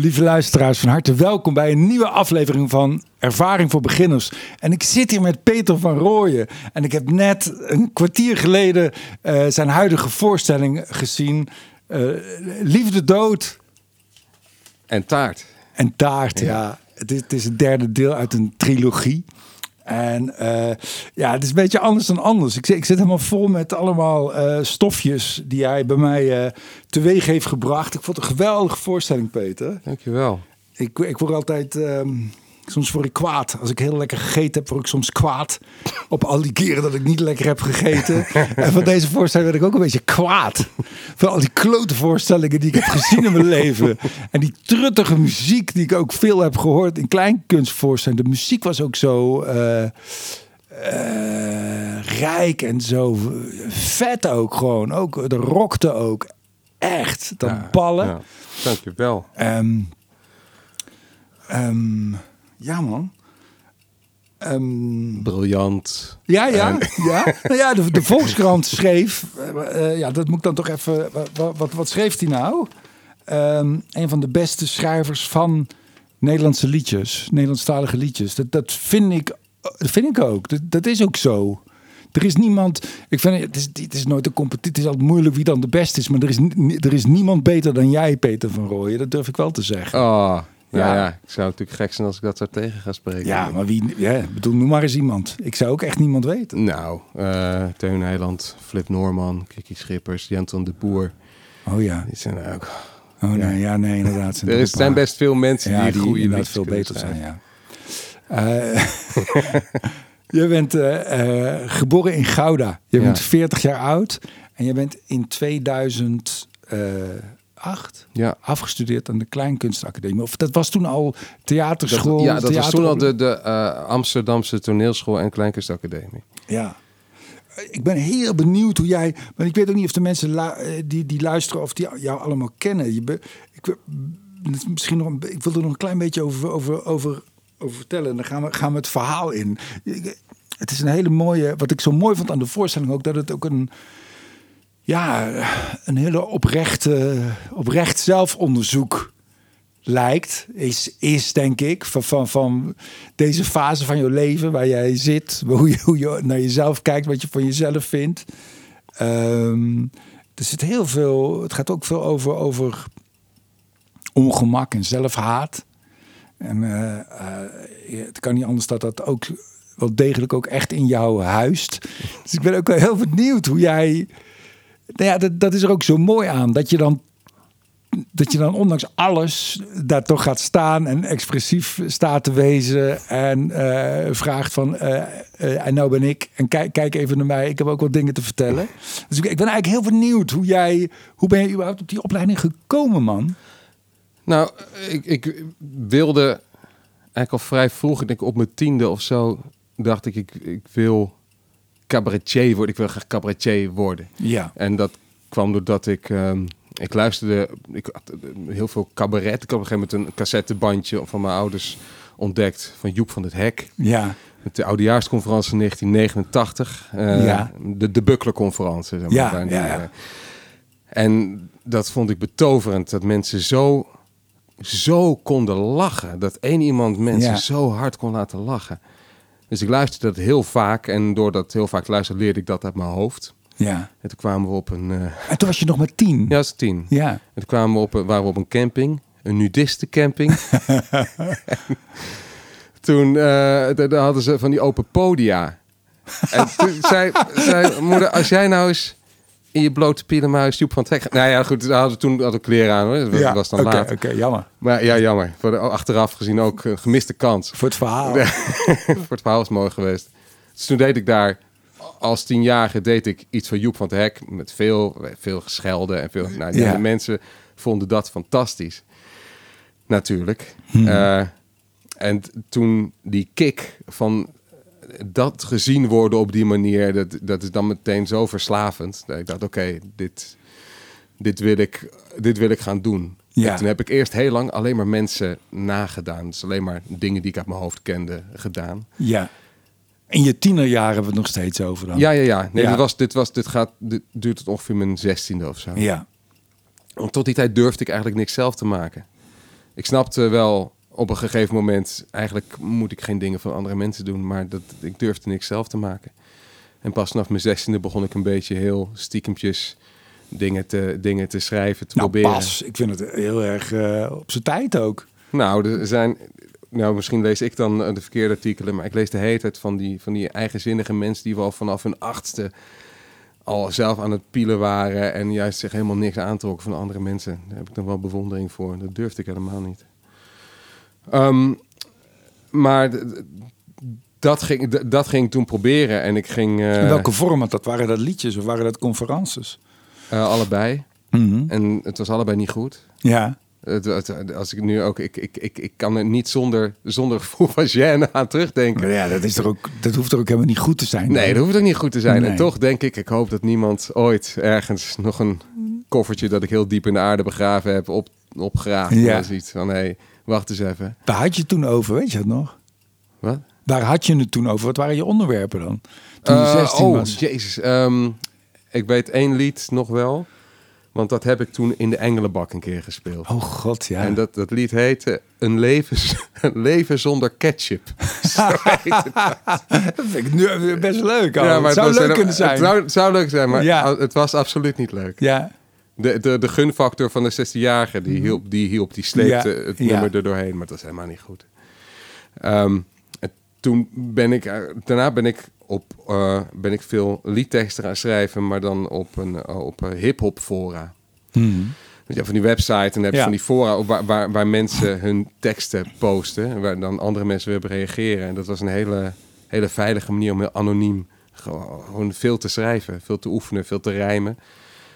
Lieve luisteraars, van harte welkom bij een nieuwe aflevering van Ervaring voor Beginners. En ik zit hier met Peter van Rooyen. En ik heb net een kwartier geleden uh, zijn huidige voorstelling gezien. Uh, Liefde, dood. En taart. En taart, ja. ja. Het, is, het is het derde deel uit een trilogie. En uh, ja, het is een beetje anders dan anders. Ik, ik zit helemaal vol met allemaal uh, stofjes die hij bij mij uh, teweeg heeft gebracht. Ik vond het een geweldige voorstelling, Peter. Dankjewel. Ik, ik word altijd... Um, soms word ik kwaad. Als ik heel lekker gegeten heb, word ik soms kwaad. Op al die keren dat ik niet lekker heb gegeten. en van deze voorstelling werd ik ook een beetje kwaad. Van al die klote voorstellingen die ik heb gezien in mijn leven. En die truttige muziek die ik ook veel heb gehoord in kleinkunstvoorstellingen. De muziek was ook zo... Uh, uh, rijk en zo vet ook gewoon. Ook, de rockte ook echt. Dat ja, ballen. Ja. Dankjewel. Um, um, ja, man. Um, Briljant. Ja, ja. ja. Nou ja de, de Volkskrant schreef... Uh, ja, dat moet ik dan toch even... Wat, wat, wat schreef hij nou? Um, een van de beste schrijvers van Nederlandse liedjes. Nederlandstalige liedjes. Dat, dat, vind, ik, dat vind ik ook. Dat, dat is ook zo. Er is niemand. Ik vind het is, het is nooit een competitie. Het is altijd moeilijk wie dan de beste is. Maar er is, er is niemand beter dan jij, Peter van Rooyen. Dat durf ik wel te zeggen. Oh, ja. ja, ik zou natuurlijk gek zijn als ik dat zo tegen ga spreken. Ja, maar wie, ja, bedoel, noem maar eens iemand. Ik zou ook echt niemand weten. Nou, uh, Teun Heiland, Flip Norman, Kiki Schippers, Jenton de Boer. Oh ja. Die zijn ook... Oh nee, ja, nee, inderdaad. Zijn er is, zijn best veel mensen ja, die, die goede inderdaad veel beter zijn, ja. Uh, je bent uh, geboren in Gouda. Je bent 40 jaar oud. En je bent in 2000 acht ja. afgestudeerd aan de Kleinkunstacademie. Of dat was toen al theaterschool? Dat, ja, dat was toen al de, de uh, Amsterdamse toneelschool en Kleinkunstacademie. Ja. Ik ben heel benieuwd hoe jij... Maar ik weet ook niet of de mensen die, die luisteren... of die jou allemaal kennen. Je be, ik, misschien nog, ik wil er nog een klein beetje over, over, over, over vertellen. En dan gaan we, gaan we het verhaal in. Het is een hele mooie... Wat ik zo mooi vond aan de voorstelling ook... dat het ook een ja, een hele oprechte, oprecht zelfonderzoek lijkt, is, is denk ik, van, van, van deze fase van je leven waar jij zit, hoe je, hoe je naar jezelf kijkt, wat je van jezelf vindt. Um, er zit heel veel, het gaat ook veel over, over ongemak en zelfhaat. En uh, uh, het kan niet anders dat dat ook wel degelijk ook echt in jou huist. Dus ik ben ook wel heel benieuwd hoe jij nou ja, dat, dat is er ook zo mooi aan. Dat je dan dat je dan ondanks alles daar toch gaat staan en expressief staat te wezen en uh, vraagt van uh, en nou ben ik en kijk, kijk even naar mij, ik heb ook wat dingen te vertellen. Dus ik, ik, ben eigenlijk heel benieuwd hoe jij, hoe ben je überhaupt op die opleiding gekomen, man? Nou, ik, ik wilde eigenlijk al vrij vroeg, ik denk op mijn tiende of zo, dacht ik, ik, ik wil cabaretier worden. Ik wil graag cabaretier worden. Ja. En dat kwam doordat ik... Um, ik luisterde ik had eh, heel veel cabaret. Ik had op een gegeven moment een cassettebandje van mijn ouders ontdekt van Joep van het Hek. Ja. Met de oudejaarsconferentie in 1989. Uh, ja. De, de. Zeg maar, ja, ja, ja. Uh, en dat vond ik betoverend. Dat mensen zo, zo konden lachen. Dat één iemand mensen ja. zo hard kon laten lachen. Dus ik luisterde dat heel vaak. En door dat heel vaak luisteren leerde ik dat uit mijn hoofd. Ja. En toen kwamen we op een... Uh... En toen was je nog maar tien? Ja, was tien. Ja. En toen kwamen we op, waren we op een camping. Een nudistencamping. toen uh, daar hadden ze van die open podia. en toen zei, zei moeder, als jij nou eens in je blote pielenmuis Joep van het Hek. Nou ja, goed, we hadden toen hadden kleren aan. Hoor. Dat ja, was dan okay, laat. Oké, jammer. Maar ja, jammer. Voor de, achteraf gezien ook een gemiste kans. Voor het verhaal. Voor het verhaal is mooi geweest. Dus toen deed ik daar, als tienjarige deed ik iets van Joep van het Hek. Met veel, veel geschelden en veel... Nou, ja. de mensen vonden dat fantastisch. Natuurlijk. Hmm. Uh, en toen die kick van dat gezien worden op die manier, dat, dat is dan meteen zo verslavend. Dat ik dacht, oké, okay, dit, dit, wil ik, dit wil ik gaan doen. Ja. En toen heb ik eerst heel lang alleen maar mensen nagedaan. Dus alleen maar dingen die ik uit mijn hoofd kende gedaan. Ja. In je tienerjaren hebben we het nog steeds over dan? Ja, ja, ja. Nee, ja. Dit, was, dit, was, dit, gaat, dit duurt tot ongeveer mijn zestiende of zo. Ja. Want tot die tijd durfde ik eigenlijk niks zelf te maken. ik snapte wel op een gegeven moment, eigenlijk moet ik geen dingen van andere mensen doen, maar dat, ik durfde niks zelf te maken. En pas vanaf mijn zestiende begon ik een beetje heel stiekempjes dingen te, dingen te schrijven, te nou, proberen. pas. Ik vind het heel erg uh, op zijn tijd ook. Nou, er zijn, nou, misschien lees ik dan de verkeerde artikelen, maar ik lees de hele tijd van die, van die eigenzinnige mensen die wel vanaf hun achtste al zelf aan het pielen waren en juist zich helemaal niks aantrokken van andere mensen. Daar heb ik dan wel bewondering voor. Dat durfde ik helemaal niet. Um, maar dat ging, dat ging ik toen proberen en ik ging... Uh, In welke vorm dat? Waren dat liedjes of waren dat conferences? Uh, allebei. Mm -hmm. En het was allebei niet goed. Ja. Het, het, als ik nu ook, ik, ik, ik, ik kan er niet zonder, zonder gevoel van gêne aan terugdenken. Maar ja, dat, is er ook, dat hoeft er ook helemaal niet goed te zijn. Nee, dat hoeft ook niet goed te zijn. Nee. En toch denk ik, ik hoop dat niemand ooit ergens nog een koffertje dat ik heel diep in de aarde begraven heb op, opgegraven. Ja. En ziet van, hé, hey, wacht eens even. Waar had je het toen over, weet je het nog? Wat? Waar had je het toen over? Wat waren je onderwerpen dan? Toen je Uh, 16 oh, was. jezus. Ehm, ik weet één lied nog wel. Want dat heb ik toen in de Engelenbak een keer gespeeld. Oh god, ja. En dat, dat lied heette Een leven, een leven zonder ketchup. Zo dat vind ik nu best leuk. al. Ja, het zou leuk kunnen zijn. Het zou, het zou leuk zijn, maar Ja. het was absoluut niet leuk. Ja, De, de, de gunfactor van de 16-jarige, die hielp, die hielp, die sleepte Mhm. Ja, het ja. nummer er doorheen, maar dat was helemaal niet goed. Ehm, en toen ben ik, eh, daarna ben ik op, eh, ben ik veel liedteksten gaan schrijven, maar dan op een eh, op een hip-hop fora. Hmm. Dus ja, van die website en dan heb je Ja. van die fora waar, waar, waar mensen hun teksten posten. En waar dan andere mensen weer op reageren. En dat was een hele, hele veilige manier om heel anoniem gewoon veel te schrijven. Veel te oefenen, veel te rijmen.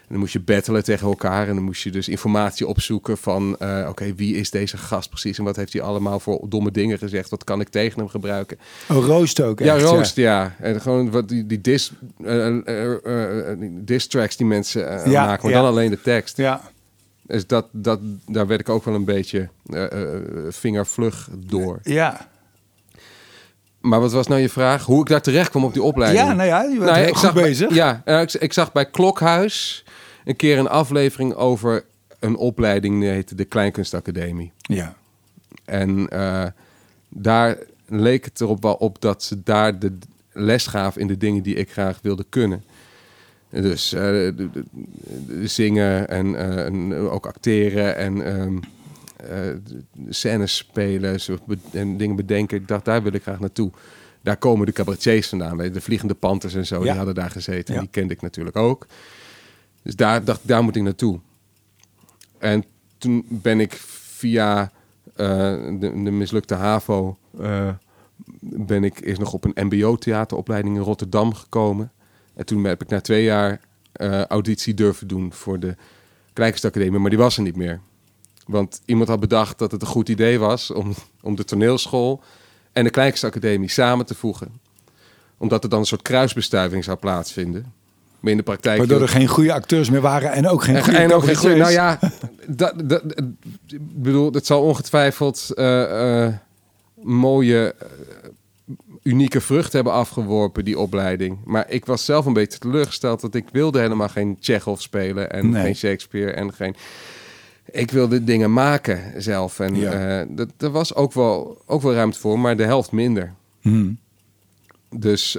En dan moest je battelen tegen elkaar. En dan moest je dus informatie opzoeken van... eh, oké, wie is deze gast precies? En wat heeft hij allemaal voor domme dingen gezegd? Wat kan ik tegen hem gebruiken? Oh, roost ook. Ja, roost, ja. En gewoon wat die, die dis, eh, eh, die diss tracks die mensen Ja, maken. Maar ja. dan alleen de tekst. Ja. Dus dat, dat, daar werd ik ook wel een beetje vingervlug door. Ja. Maar wat was nou je vraag? Hoe ik daar terecht kwam op die opleiding? ja, nou ja, je bent Nou heel goed zag bezig. ja, ik, ik zag bij Klokhuis een keer een aflevering over een opleiding die heette de Kleinkunstacademie. Ja. En eh, daar leek het erop wel op dat ze daar de les gaven in de dingen die ik graag wilde kunnen. Dus eh, de- de- de zingen en, eh, en ook acteren en eh, scènes spelen en dingen bedenken. Ik dacht, daar wil ik graag naartoe. Daar komen de cabaretiers vandaan. De Vliegende Panthers en zo, Ja. die hadden daar gezeten. Ja. Die kende ik natuurlijk ook. Dus daar dacht daar moet ik naartoe. En toen ben ik via eh, de, mislukte HAVO... eh, ben ik eerst nog op een mbo-theateropleiding in Rotterdam gekomen. En toen heb ik na twee jaar eh, auditie durven doen voor de Kleinkunstacademie. Maar die was er niet meer. Want iemand had bedacht dat het een goed idee was om, om de toneelschool en de Kleinkunstacademie samen te voegen. Omdat er dan een soort kruisbestuiving zou plaatsvinden. Maar in de praktijk... Waardoor er geen goede acteurs meer waren en ook geen En, goede en ook geen goede. Nou ja, dat, dat, ik bedoel, het zal ongetwijfeld eh, eh, mooie, eh, unieke vrucht hebben afgeworpen, die opleiding. Maar ik was zelf een beetje teleurgesteld, dat ik wilde helemaal geen Chekhov spelen en Nee. geen Shakespeare en geen. Ik wilde dingen maken zelf. En Ja. dat, er was ook wel, ook wel ruimte voor, maar de helft minder. Hmm. Dus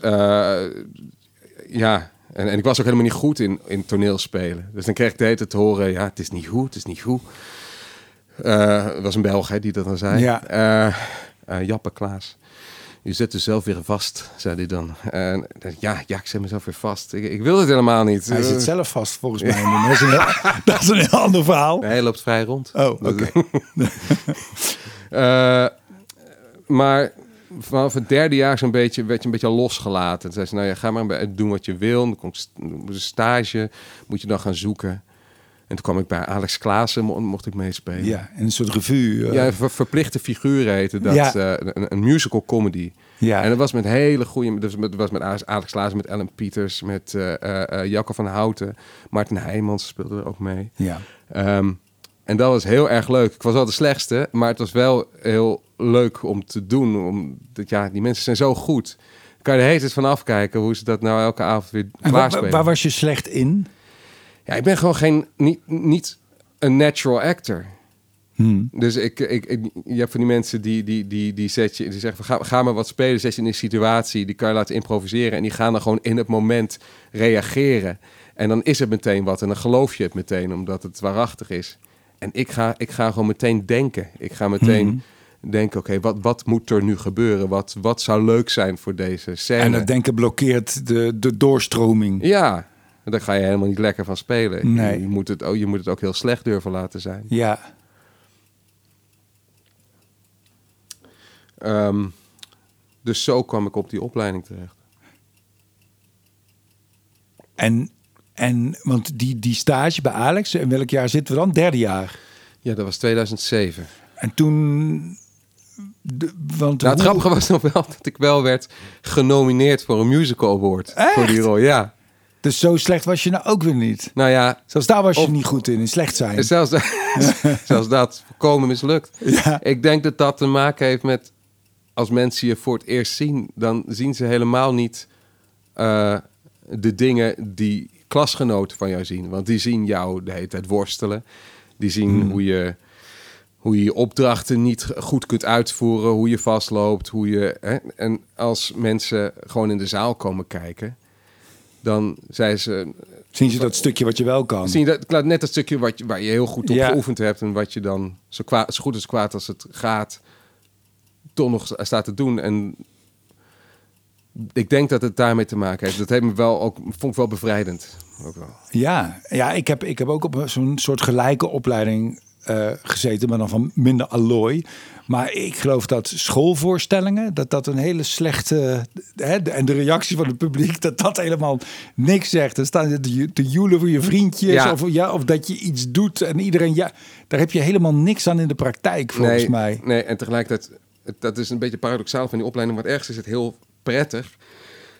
ja, en, en ik was ook helemaal niet goed in, in toneelspelen. Dus dan kreeg ik de hele tijd te horen, ja, het is niet goed, het is niet goed. Eh, het was een Belg hè, die dat dan zei. Ja. Eh, eh, Jappe Klaas. Je zet jezelf weer vast, zei hij dan. En ja, ja, ik zet mezelf weer vast. Ik, ik wil het helemaal niet. Hij zit zelf vast volgens mij. Dat is een heel, dat is een heel ander verhaal. Hij loopt vrij rond. Oh, oké. Eh, maar vanaf het derde jaar zo'n beetje, werd je een beetje losgelaten. Toen zei ze, nou ja, ga maar bij- doen wat je wil. Dan komt een stage, moet je dan gaan zoeken. En toen kwam ik bij Alex Klaassen, mo- mocht ik meespelen. Ja, en een soort revue. eh, Ja, ver- verplichte figuren heette dat. Ja. eh, een, een musical comedy. ja. En dat was met hele goede... Dus dat was met Alex- Klaassen, met Ellen Pieters, met eh eh, eh, Jacco van Houten. Martin Heijmans speelde er ook mee. ja. Ehm, en dat was heel erg leuk. Ik was wel de slechtste, maar het was wel heel leuk om te doen. Omdat, ja, die mensen zijn zo goed. Dan kan je de hele tijd van afkijken hoe ze dat nou elke avond weer En waar, klaarspelen. waar was je slecht in? Ja, ik ben gewoon geen, niet, niet een natural actor. Hmm. Dus ik, ik, ik, je hebt van die mensen die, die, die, die, zet je, die zeggen: ga, ga maar wat spelen, zet je in een situatie, die kan je laten improviseren. En die gaan dan gewoon in het moment reageren. En dan is het meteen wat. En dan geloof je het meteen, omdat het waarachtig is. En ik ga, ik ga gewoon meteen denken. Ik ga meteen Hmm. Denken: oké, wat, wat moet er nu gebeuren? Wat, wat zou leuk zijn voor deze scène? En dat denken blokkeert de, de doorstroming. Ja, daar ga je helemaal niet lekker van spelen. Nee. Je, moet het, ook- je moet het ook heel slecht durven laten zijn. Ja. Ehm, dus zo kwam ik op die opleiding terecht. En, en want die, die stage bij Alex, in welk jaar zitten we dan? Derde jaar. Ja, dat was 2007. En toen. De, want Nou, het hoe- grappige was nog wel dat ik wel werd genomineerd voor een musical award. Echt? Voor die rol, ja. Dus zo slecht was je nou ook weer niet. Nou ja, Zelfs daar was je niet goed in, in slecht zijn. zelfs, zelfs dat voorkomen mislukt. Ja. Ik denk dat dat te maken heeft met... als mensen je voor het eerst zien... dan zien ze helemaal niet eh, de dingen die klasgenoten van jou zien. Want die zien jou de hele tijd worstelen. Die zien Hmm. hoe je... Hoe je je opdrachten niet goed kunt uitvoeren, hoe je vastloopt, hoe je. Hè? En als mensen gewoon in de zaal komen kijken, dan zijn ze Zien ze dat stukje wat je wel kan? Zie je dat, net dat stukje wat je, waar je heel goed op Ja. geoefend hebt en wat je dan zo, kwaad, zo goed als kwaad als het gaat, toch nog staat te doen. En ik denk dat het daarmee te maken heeft. Dat heeft me wel ook, vond ik wel bevrijdend. Ook wel. Ja, ja ik, heb, ik heb ook op zo'n soort gelijke opleiding eh, gezeten, maar dan van minder allooi. Maar ik geloof dat schoolvoorstellingen, dat dat een hele slechte... Hè, de- en de reactie van het publiek, dat dat helemaal niks zegt. Dan staan ze te, joelen voor je vriendjes. Ja. Of, ja, of dat je iets doet en iedereen... Ja, daar heb je helemaal niks aan in de praktijk, volgens nee, mij. Nee, en tegelijkertijd, dat is een beetje paradoxaal van die opleiding. Want ergens is het heel prettig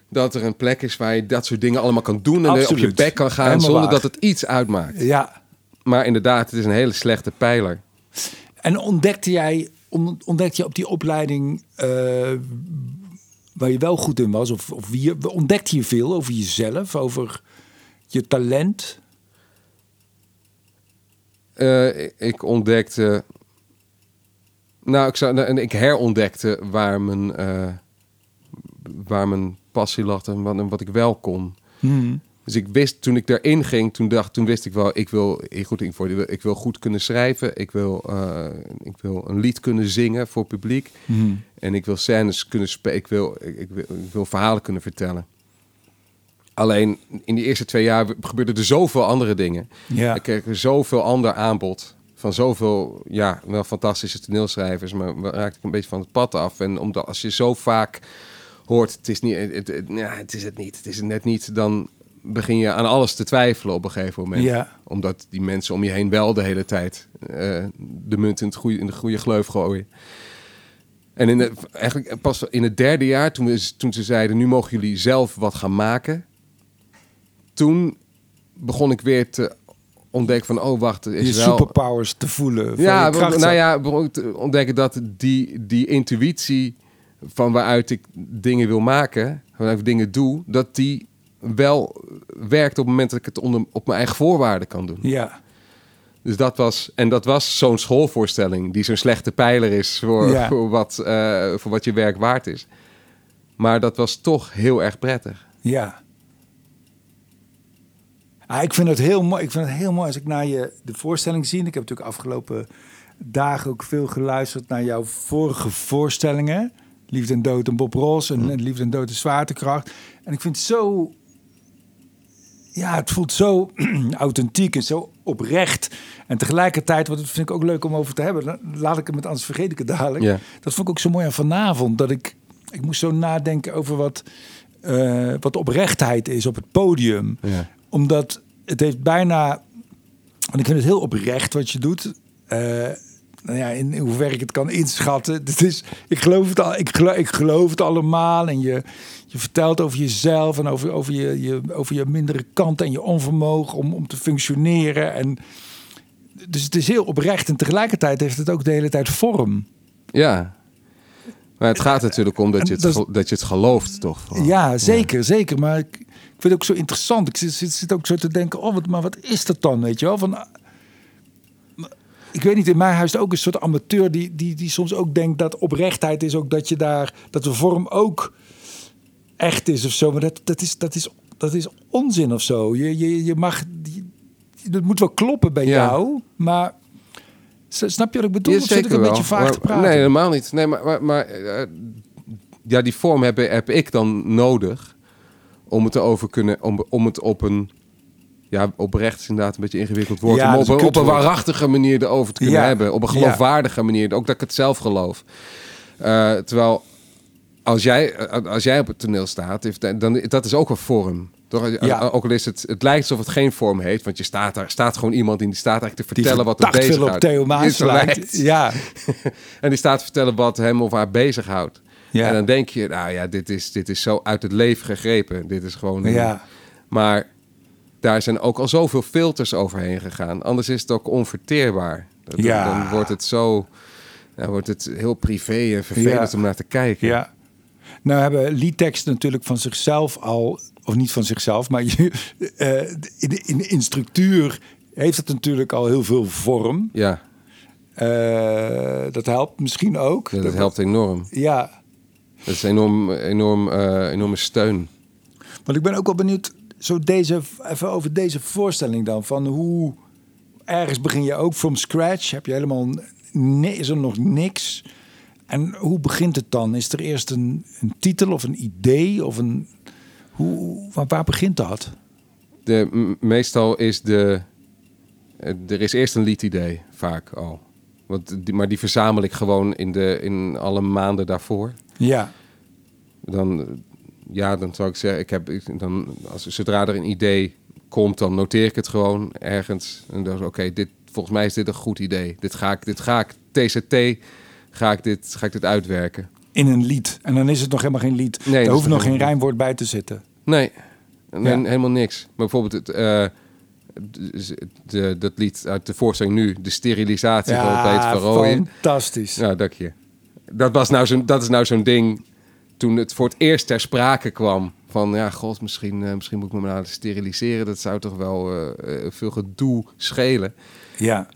dat er een plek is waar je dat soort dingen allemaal kan doen. En op je bek kan gaan Helemaal zonder waar. dat het iets uitmaakt. Ja, Maar inderdaad, het is een hele slechte pijler. En ontdekte jij, on- ontdekte je op die opleiding eh, waar je wel goed in was? Of, of wie, je- ontdekte je veel over jezelf, over je talent? Eh, ik ontdekte. Nou, ik, zou, en ik herontdekte waar mijn, eh, waar mijn passie lag en wat, en wat ik wel kon. Dus ik wist toen ik erin ging, toen, dacht, toen wist ik wel, ik wil, goed, wil, ik wil goed kunnen schrijven. Ik wil, eh, ik wil een lied kunnen zingen voor publiek. En ik wil scènes kunnen spelen. Ik wil, ik, ik wil, ik wil verhalen kunnen vertellen. Alleen in die eerste twee jaar gebeurden er zoveel andere dingen. Ja. Ik kreeg er zoveel ander aanbod. Van zoveel, ja, wel fantastische toneelschrijvers. Maar raakte ik een beetje van het pad af. En omdat als je zo vaak hoort, het is, niet, het, het, ja, het is het niet, het is het net niet. Dan begin je aan alles te twijfelen op een gegeven moment. Ja. Omdat die mensen om je heen wel de hele tijd eh, de munt in, het goede, in de goede gleuf gooien. En in de, eigenlijk pas in het derde jaar, toen, we, toen ze zeiden... nu mogen jullie zelf wat gaan maken... toen begon ik weer te ontdekken van... oh, wacht, er Je is wel... superpowers te voelen. Ja, nou ja, begon ik te ontdekken dat die, die intuïtie... van waaruit ik dingen wil maken, waaruit ik dingen doe... dat die wel werkt op het moment dat ik het onder, op mijn eigen voorwaarden kan doen. Ja, Dus dat was, en dat was zo'n schoolvoorstelling die zo'n slechte pijler is voor, Ja. voor, wat, eh, voor wat je werk waard is. Maar dat was toch heel erg prettig. ja. Ah, ik vind het heel mooi. Ik vind het heel mooi als ik naar je de voorstelling zie. Ik heb natuurlijk afgelopen dagen ook veel geluisterd naar jouw vorige voorstellingen. Liefde en Dood en Bob Ross en, en Liefde en Dood en Zwaartekracht. En ik vind het zo... Ja, het voelt zo authentiek en zo oprecht. En tegelijkertijd, wat dat vind ik ook leuk om over te hebben. Laat ik het met anders vergeet ik het dadelijk. Dat vond ik ook zo mooi aan vanavond. Dat ik, ik moest zo nadenken over wat, eh, wat oprechtheid is op het podium. Omdat het heeft bijna... Want ik vind het heel oprecht wat je doet. Eh, nou ja, in hoeverre ik het kan inschatten. Het is, ik, geloof het al, ik, geloof, ik geloof het allemaal. En je, je vertelt over jezelf en over, over, je, je, over je mindere kanten en je onvermogen om, om te functioneren. En, dus het is heel oprecht. En tegelijkertijd heeft het ook de hele tijd vorm. Ja. Maar het gaat natuurlijk om dat je het, dat je het gelooft, toch? vooral. Ja, zeker, zeker. Maar ik, ik vind het ook zo interessant. Ik zit, zit, zit ook zo te denken, oh, wat, maar wat is dat dan, weet je wel? Van, ik weet niet, in mijn huis is ook een soort amateur die, die, die soms ook denkt dat oprechtheid is ook dat je daar, dat de vorm ook echt is of zo. Maar dat, dat, is, dat, is, dat is onzin of zo. Je, je, je mag, dat moet wel kloppen bij Ja. jou, maar snap je wat ik bedoel? Ja, of zit ik een wel. beetje vaak Maar- te praten? Nee, helemaal niet. Nee, maar, maar, maar, eh, ja, die vorm heb, heb ik dan nodig om het te over kunnen, om, om het op een ja, oprecht is inderdaad een beetje ingewikkeld woord. Ja, om op een, op waarachtige manier erover te kunnen Ja. hebben. Op een geloofwaardige manier. Ook dat ik het zelf geloof. Eh, terwijl als jij, eh, als jij op het toneel staat, dan dat is ook een vorm. Toch? Ja. Ook al is het, het lijkt alsof het geen vorm heeft, want je staat daar staat gewoon iemand in die staat eigenlijk te vertellen wat op bezighoudt. Theo Maas lijkt. Ja, En die staat te vertellen wat hem of haar bezighoudt. Ja. En dan denk je, nou ja, dit is, dit is zo uit het leven gegrepen. Dit is gewoon... ja. Maar daar zijn ook al zoveel filters overheen gegaan. Anders is het ook onverteerbaar. Dan, Ja. dan wordt het zo... Dan wordt het heel privé en vervelend Ja. om naar te kijken. Ja. Nou hebben liedteksten natuurlijk van zichzelf al, of niet van zichzelf, maar je, eh, in, in, in structuur heeft het natuurlijk al heel veel vorm. Ja, Eh, dat helpt misschien ook. ja, dat helpt enorm. Ja, Dat is enorm, enorm, eh, enorme steun. want ik ben ook wel benieuwd, zo deze, even over deze voorstelling dan, van hoe ergens begin je ook from scratch, heb je helemaal, is er nog niks. En hoe begint het dan? Is er eerst een, een titel of een idee of een, hoe, waar, begint dat? De, meestal is de... eh, Er is eerst een liedidee, vaak al. Want die, maar die verzamel ik gewoon in, de, in alle maanden daarvoor. Ja, Dan, ja, dan zou ik zeggen, ik heb, ik- dan, als, zodra er een idee komt, dan noteer ik het gewoon ergens. En dan, oké, dit volgens mij is dit een goed idee. Dit ga ik, dit ga ik, TCT, ga ik dit, ga ik dit uitwerken. in een lied. En dan is het nog helemaal geen lied. Nee, dat hoeft nog geen een- rijmwoord bij te zitten. Nee, nee Ja. helemaal niks. Maar bijvoorbeeld het, eh, de, de- dat lied uit de voorstelling nu, de sterilisatie van Peter van fantastisch. Nou, dank je. Dat, was nou zo'n, dat is nou zo'n ding toen het voor het eerst ter sprake kwam. Van ja, god, misschien, eh, misschien moet ik me maar laten steriliseren. Dat zou toch wel eh, eh, veel gedoe schelen. Ja,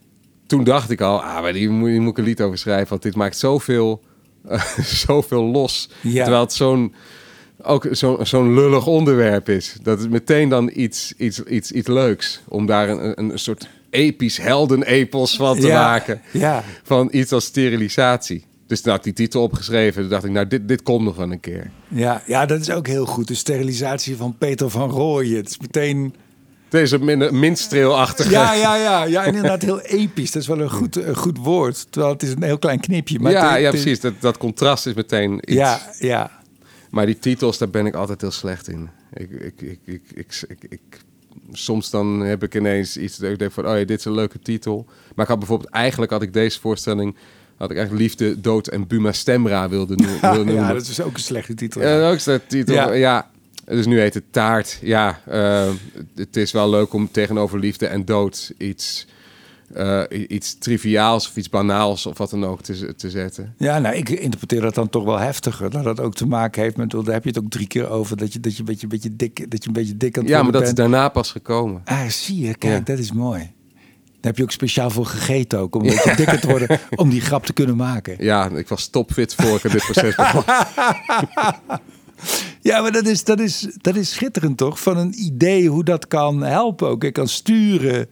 Toen dacht ik al, ah, maar die moet, die moet ik een lied over schrijven. Want dit maakt zoveel, zoveel los. Ja. Terwijl het zo'n, ook zo'n zo'n lullig onderwerp is. Dat is meteen dan iets, iets, iets, iets leuks. Om daar een, een, een soort episch heldenepos van te ja, maken Ja, van iets als sterilisatie. Dus toen had ik die titel opgeschreven. Toen dacht ik, nou, dit, dit komt nog wel een keer. ja, ja, dat is ook heel goed. De sterilisatie van Peter van Rooyen. Het is meteen... Deze min, minstreelachtige. Ja, ja, ja, ja, en inderdaad heel episch. Dat is wel een goed, een goed woord. Terwijl het is een heel klein knipje. Maar ja, het- ja, precies. Dat, dat contrast is meteen iets. Ja, ja. Maar die titels, daar ben ik altijd heel slecht in. Ik, ik, ik, ik, ik, ik, ik- soms dan heb ik ineens iets dat ik denk van... oh ja, dit is een leuke titel. Maar ik had bijvoorbeeld... eigenlijk had ik deze voorstelling... had ik eigenlijk Liefde, Dood en Buma Stemra wilde, noemen. wilde noemen. ja, dat is ook een slechte titel. Ja, ook de titel. Ja. Ja. Dus nu heet het Taart. Ja, eh, het is wel leuk om tegenover liefde en dood iets, eh, iets triviaals of iets banaals of wat dan ook te, te zetten. Ja, nou, ik interpreteer dat dan toch wel heftiger. Dat dat ook te maken heeft met, daar heb je het ook drie keer over, dat je, dat je, een, beetje, een beetje dik, dat je een beetje dik aan het Ja, maar dat is daarna pas gekomen. Ah, zie je, kijk, Ja. dat is mooi. Heb je ook speciaal voor gegeten ook, om een beetje dikker te worden, om die grap te kunnen maken. Ja, ik was topfit voor ik dit proces begon. Ja, maar dat is, dat, is, dat is schitterend toch? Van een idee hoe dat kan helpen ook. Ik kan sturen.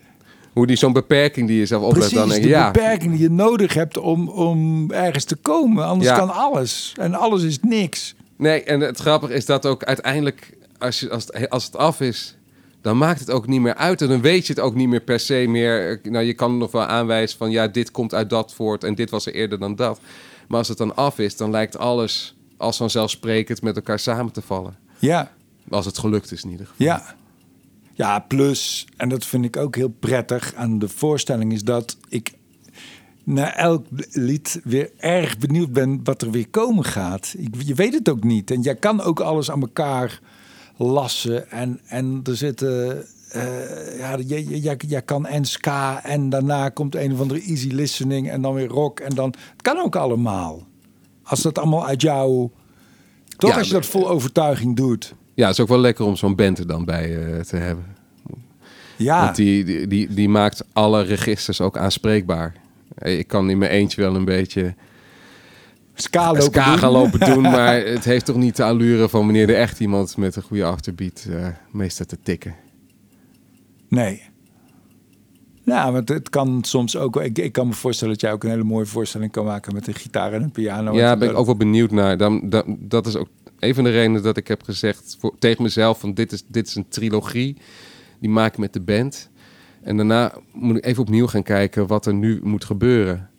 Hoe die zo'n beperking die je zelf oplegt. Precies, dan denk de ja, beperking die je nodig hebt om, om ergens te komen. Anders Ja. kan alles. En alles is niks. Nee, en het grappige is dat ook uiteindelijk, als, je, als, het, als het af is, dan maakt het ook niet meer uit. En dan weet je het ook niet meer per se meer. Nou, je kan nog wel aanwijzen van, ja, dit komt uit dat voort en dit was er eerder dan dat. Maar als het dan af is, dan lijkt alles als vanzelfsprekend met elkaar samen te vallen. Ja, Als het gelukt is in ieder geval. ja. Ja, plus, en dat vind ik ook heel prettig aan de voorstelling, is dat ik na elk lied weer erg benieuwd ben wat er weer komen gaat. Ik, je weet het ook niet. En jij kan ook alles aan elkaar lassen. En, en er zitten. eh, ja, jij, jij- jij, jij kan en ska en daarna komt een of andere easy listening en dan weer rock. En dan, het kan ook allemaal. Als dat allemaal uit jou... Toch Ja, als je dat vol overtuiging doet. Ja, het is ook wel lekker om zo'n band er dan bij eh, te hebben. Ja, Want die, die, die, die maakt alle registers ook aanspreekbaar. Ik kan in mijn eentje wel een beetje ska, lopen ska gaan lopen doen, maar het heeft toch niet de allure van wanneer er echt iemand met een goede achterbeat uh, meestal te tikken. Nee. Nou, want het kan soms ook. Ik, ik kan me voorstellen dat jij ook een hele mooie voorstelling kan maken met een gitaar en een piano. Ja, ben ik ook wel benieuwd naar. Dan, dan, dat is ook een van de redenen dat ik heb gezegd voor, tegen mezelf: van dit is, dit is een trilogie. Die maak ik met de band. En daarna moet ik even opnieuw gaan kijken wat er nu moet gebeuren.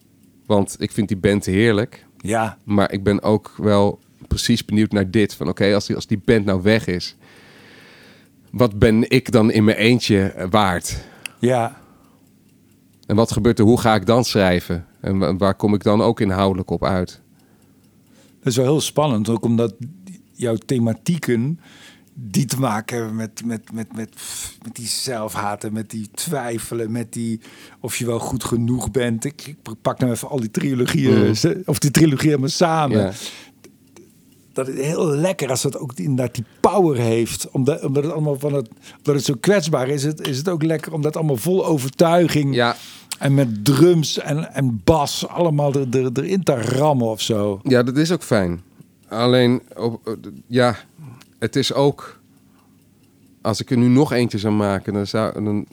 Want ik vind die band heerlijk. Ja. Maar ik ben ook wel precies benieuwd naar dit. Van oké, als, die, als die band nou weg is, wat ben ik dan in mijn eentje waard? Ja. En wat gebeurt er? Hoe ga ik dan schrijven? En waar kom ik dan ook inhoudelijk op uit? Dat is wel heel spannend, ook omdat jouw thematieken die te maken hebben met, met, met, met, met die zelfhaten, met die twijfelen, met die of je wel goed genoeg bent. Ik, ik pak nou even al die trilogieën, mm. of die trilogieën helemaal samen. Dat is heel lekker als dat ook inderdaad die power heeft. Omdat, omdat het allemaal van het, omdat het zo kwetsbaar is, het, is het ook lekker om dat allemaal vol overtuiging. Ja. En met drums en, en bas allemaal er, er, erin te rammen of zo. Ja, dat is ook fijn. Alleen, ja, het is ook. Als ik er nu nog eentje zou maken, dan zou. Dan,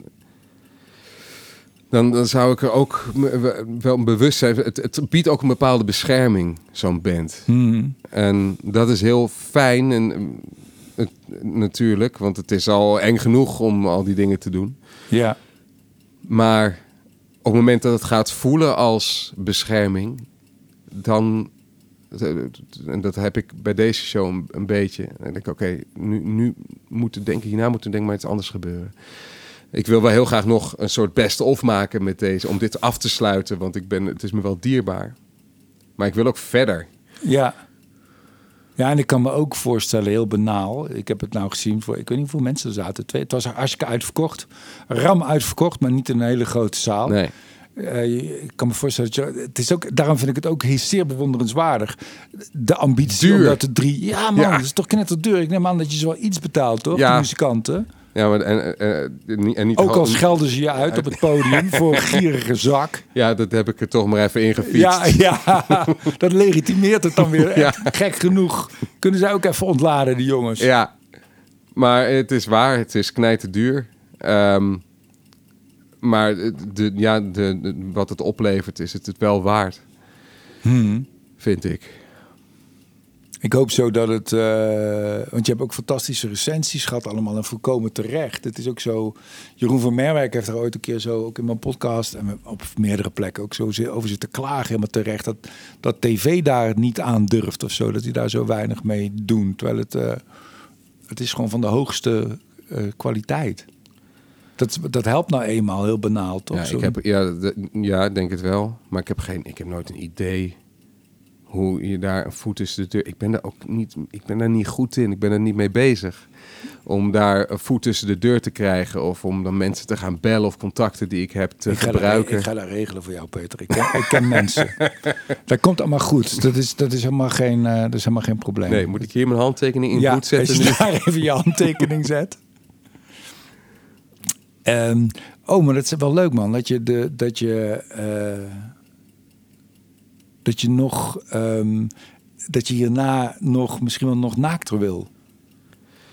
dan, dan zou ik er ook wel bewust zijn. Het, het biedt ook een bepaalde bescherming, zo'n band. Hmm. En dat is heel fijn. En, het, natuurlijk, want het is al eng genoeg om al die dingen te doen. Ja. Maar op het moment dat het gaat voelen als bescherming, dan en dat heb ik bij deze show een, een beetje. En denk ik, oké, nu, nu moeten denken, hierna moet er denk maar iets anders gebeuren. Ik wil wel heel graag nog een soort best-of maken met deze, om dit af te sluiten, want ik ben, het is me wel dierbaar. Maar ik wil ook verder. Ja. Ja, en ik kan me ook voorstellen, heel banaal. Ik heb het nou gezien voor, ik weet niet hoeveel mensen er zaten. Twee, het was hartstikke uitverkocht. Ram uitverkocht, maar niet in een hele grote zaal. Nee. Uh, ik kan me voorstellen dat je, het is ook, daarom vind ik het ook zeer bewonderenswaardig. De ambitie duur. om dat te drie. Ja, man, ja. dat is toch net duur. Ik neem aan dat je zo wel iets betaalt, toch? Ja. De muzikanten. Ja, maar en, en, en niet ook al schelden ze je uit op het podium voor een gierige zak. Ja, dat heb ik er toch maar even ingefietst. Ja, ja, dat legitimeert het dan weer. Ja. Gek genoeg kunnen zij ook even ontladen, die jongens. Ja, maar het is waar. Het is knijten duur. Um, maar de, ja, de, de, wat het oplevert, is het het wel waard. Hmm. Vind ik. Ik hoop zo dat het. Uh, want je hebt ook fantastische recensies gehad, allemaal en volkomen terecht. Het is ook zo. Jeroen van Merwijk heeft er ooit een keer zo, ook in mijn podcast en op meerdere plekken ook zo over zitten klagen. Helemaal terecht dat, dat tv daar niet aan durft of zo. Dat hij daar zo weinig mee doen. Terwijl het. Uh, het is gewoon van de hoogste uh, kwaliteit. Dat, dat helpt nou eenmaal heel banaal, toch? Ja, ik heb, ja, ja, ik denk het wel. Maar ik heb, geen, ik heb nooit een idee hoe je daar een voet tussen de deur... Ik ben daar ook niet, ik ben daar niet goed in. Ik ben er niet mee bezig. Om daar een voet tussen de deur te krijgen. Of om dan mensen te gaan bellen of contacten die ik heb te ik gebruiken. ik ga dat regelen voor jou, Peter. Ik ken, ik ken mensen. Dat komt allemaal goed. Dat is, dat is, helemaal, geen, uh, dat is helemaal geen probleem. Nee, moet ik hier mijn handtekening in ja, zetten? Als je daar even je handtekening zet. Um, oh, maar dat is wel leuk, man. Dat je, de, dat je, uh, dat je nog, um, dat je hierna nog misschien wel nog naakter wil.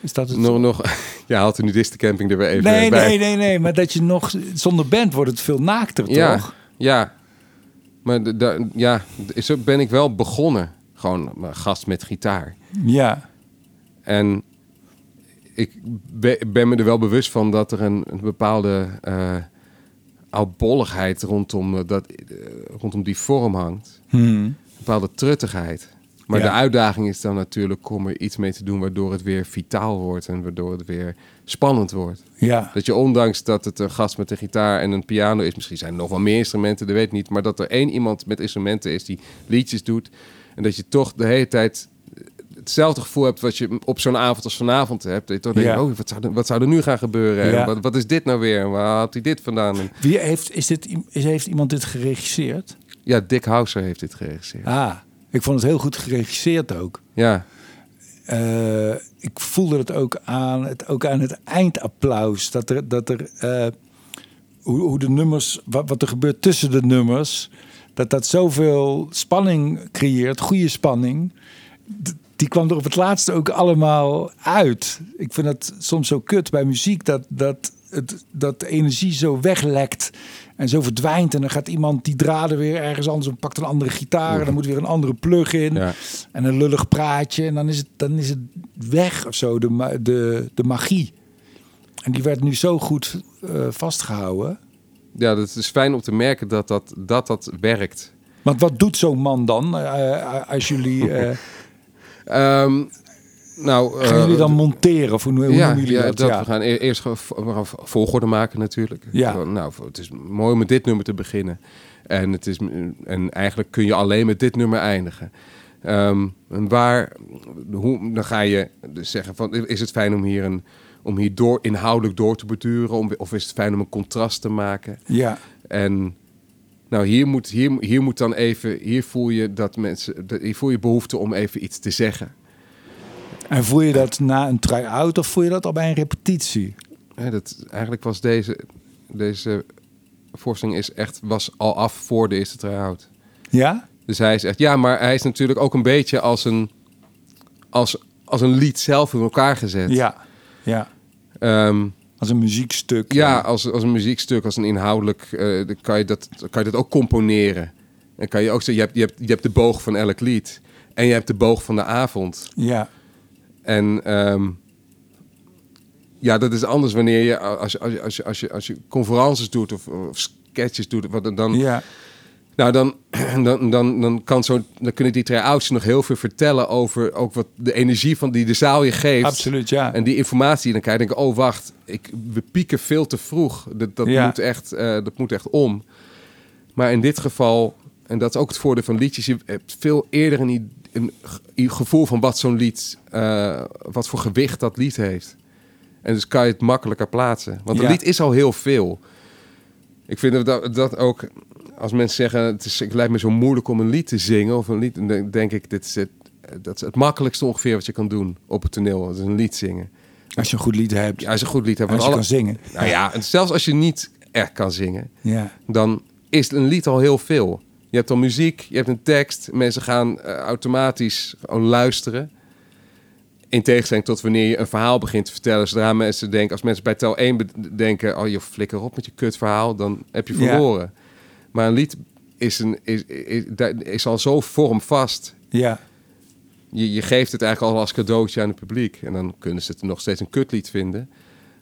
Is dat het? Nog, nog, ja, haalt de nudistencamping er weer even nee, bij. Nee, nee, nee, maar dat je nog zonder band wordt het veel naakter, ja, toch? Ja, maar ja, zo ben ik wel begonnen. Gewoon gast met gitaar. Ja. En ik ben me er wel bewust van dat er een, een bepaalde uh, oudbolligheid rondom, dat, uh, rondom die vorm hangt. Hmm. Een bepaalde truttigheid. Maar Ja. de uitdaging is dan natuurlijk om er iets mee te doen waardoor het weer vitaal wordt en waardoor het weer spannend wordt. Ja. Dat je ondanks dat het een gast met een gitaar en een piano is, misschien zijn er nog wel meer instrumenten, dat weet ik niet, maar dat er één iemand met instrumenten is die liedjes doet en dat je toch de hele tijd hetzelfde gevoel hebt wat je op zo'n avond als vanavond hebt. Dat je toch denkt, Ja. oh, wat zou, er, wat zou er nu gaan gebeuren? Ja. Wat, wat is dit nou weer? Waar had hij dit vandaan? Wie heeft, is dit, is, heeft iemand dit geregisseerd? ja, Dick Hauser heeft dit geregisseerd. Ah, ik vond het heel goed geregisseerd ook. Ja, Eh, ik voelde het ook aan het, ook aan het eindapplaus. Dat er, dat er eh, hoe, hoe de nummers, wat, wat er gebeurt tussen de nummers, dat dat zoveel spanning creëert, goede spanning. Die kwam er op het laatste ook allemaal uit. Ik vind dat soms zo kut bij muziek, dat, dat, het, dat de energie zo weglekt en zo verdwijnt. En dan gaat iemand die draden weer ergens anders en pakt een andere gitaar. En dan moet weer een andere plug in. Ja. En een lullig praatje. En dan is het, dan is het weg of zo, de, de, de magie. En die werd nu zo goed eh, vastgehouden. Ja, dat is fijn om te merken dat dat, dat, dat werkt. Want wat doet zo'n man dan eh, als jullie... eh, Ehm, nou, gaan eh, jullie dan monteren? Of hoe, hoe ja, noemen jullie ja, dat? dat ja. we gaan e- eerst we gaan volgorde maken natuurlijk. Ja. Nou, het is mooi om met dit nummer te beginnen. En, het is, en eigenlijk kun je alleen met dit nummer eindigen. Ehm, en waar, hoe, dan ga je dus zeggen van, is het fijn om hier, een, om hier door, inhoudelijk door te beduren? Om, of is het fijn om een contrast te maken? ja. En nou, hier moet, hier, hier moet dan even, hier voel je dat mensen, dat- hier voel je behoefte om even iets te zeggen. En voel je dat na een try-out of voel je dat al bij een repetitie? Ja, dat, eigenlijk was deze, deze voorstelling is echt, was al af voor de eerste try-out. Ja? Dus hij is echt, ja, maar hij is natuurlijk ook een beetje als een, als, als een lied zelf in elkaar gezet. Ja. Ja. Ehm, Als een muziekstuk. ja, als, als een muziekstuk, als een inhoudelijk, dan kan, je dat, kan je dat ook componeren. En kan je ook zeggen, je hebt, je, hebt, je hebt de boog van elk lied. En je hebt de boog van de avond. Ja. En ehm, ja, dat is anders wanneer je als je, als als je, als je, als je conferences doet of, of sketches doet, wat dan, Ja. Nou dan, dan, dan, dan, kan zo, dan kunnen die try-outs nog heel veel vertellen over ook wat de energie van die de zaal je geeft. Absoluut, ja. En die informatie, dan kan je denken, oh wacht, ik, we pieken veel te vroeg. Dat, dat, Ja. moet echt, eh, dat moet echt om. Maar in dit geval, en dat is ook het voordeel van liedjes, je hebt veel eerder een, een, ge- een gevoel van wat zo'n lied, eh, wat voor gewicht dat lied heeft. En dus kan je het makkelijker plaatsen. Want een Ja. lied is al heel veel. Ik vind dat, dat ook, als mensen zeggen, het, is, het lijkt me zo moeilijk om een lied te zingen of een lied, dan denk ik, dit is het, dat is het makkelijkste ongeveer wat je kan doen op het toneel. Dat is een lied zingen. Als je een goed lied hebt. Ja, als je een goed lied hebt. als je want kan alle- zingen. Nou ja, en zelfs als je niet echt kan zingen, Ja. dan is een lied al heel veel. Je hebt al muziek, je hebt een tekst. Mensen gaan eh, automatisch gewoon luisteren. In tegenstelling tot wanneer je een verhaal begint te vertellen. Zodra mensen denken, als mensen bij tel 1 be- denken... oh, je flikker op met je kutverhaal, dan heb je Ja. verloren. Maar een lied is, een, is, is, is, is al zo vormvast. Ja. Je, je geeft het eigenlijk al als cadeautje aan het publiek. En dan kunnen ze het nog steeds een kutlied vinden.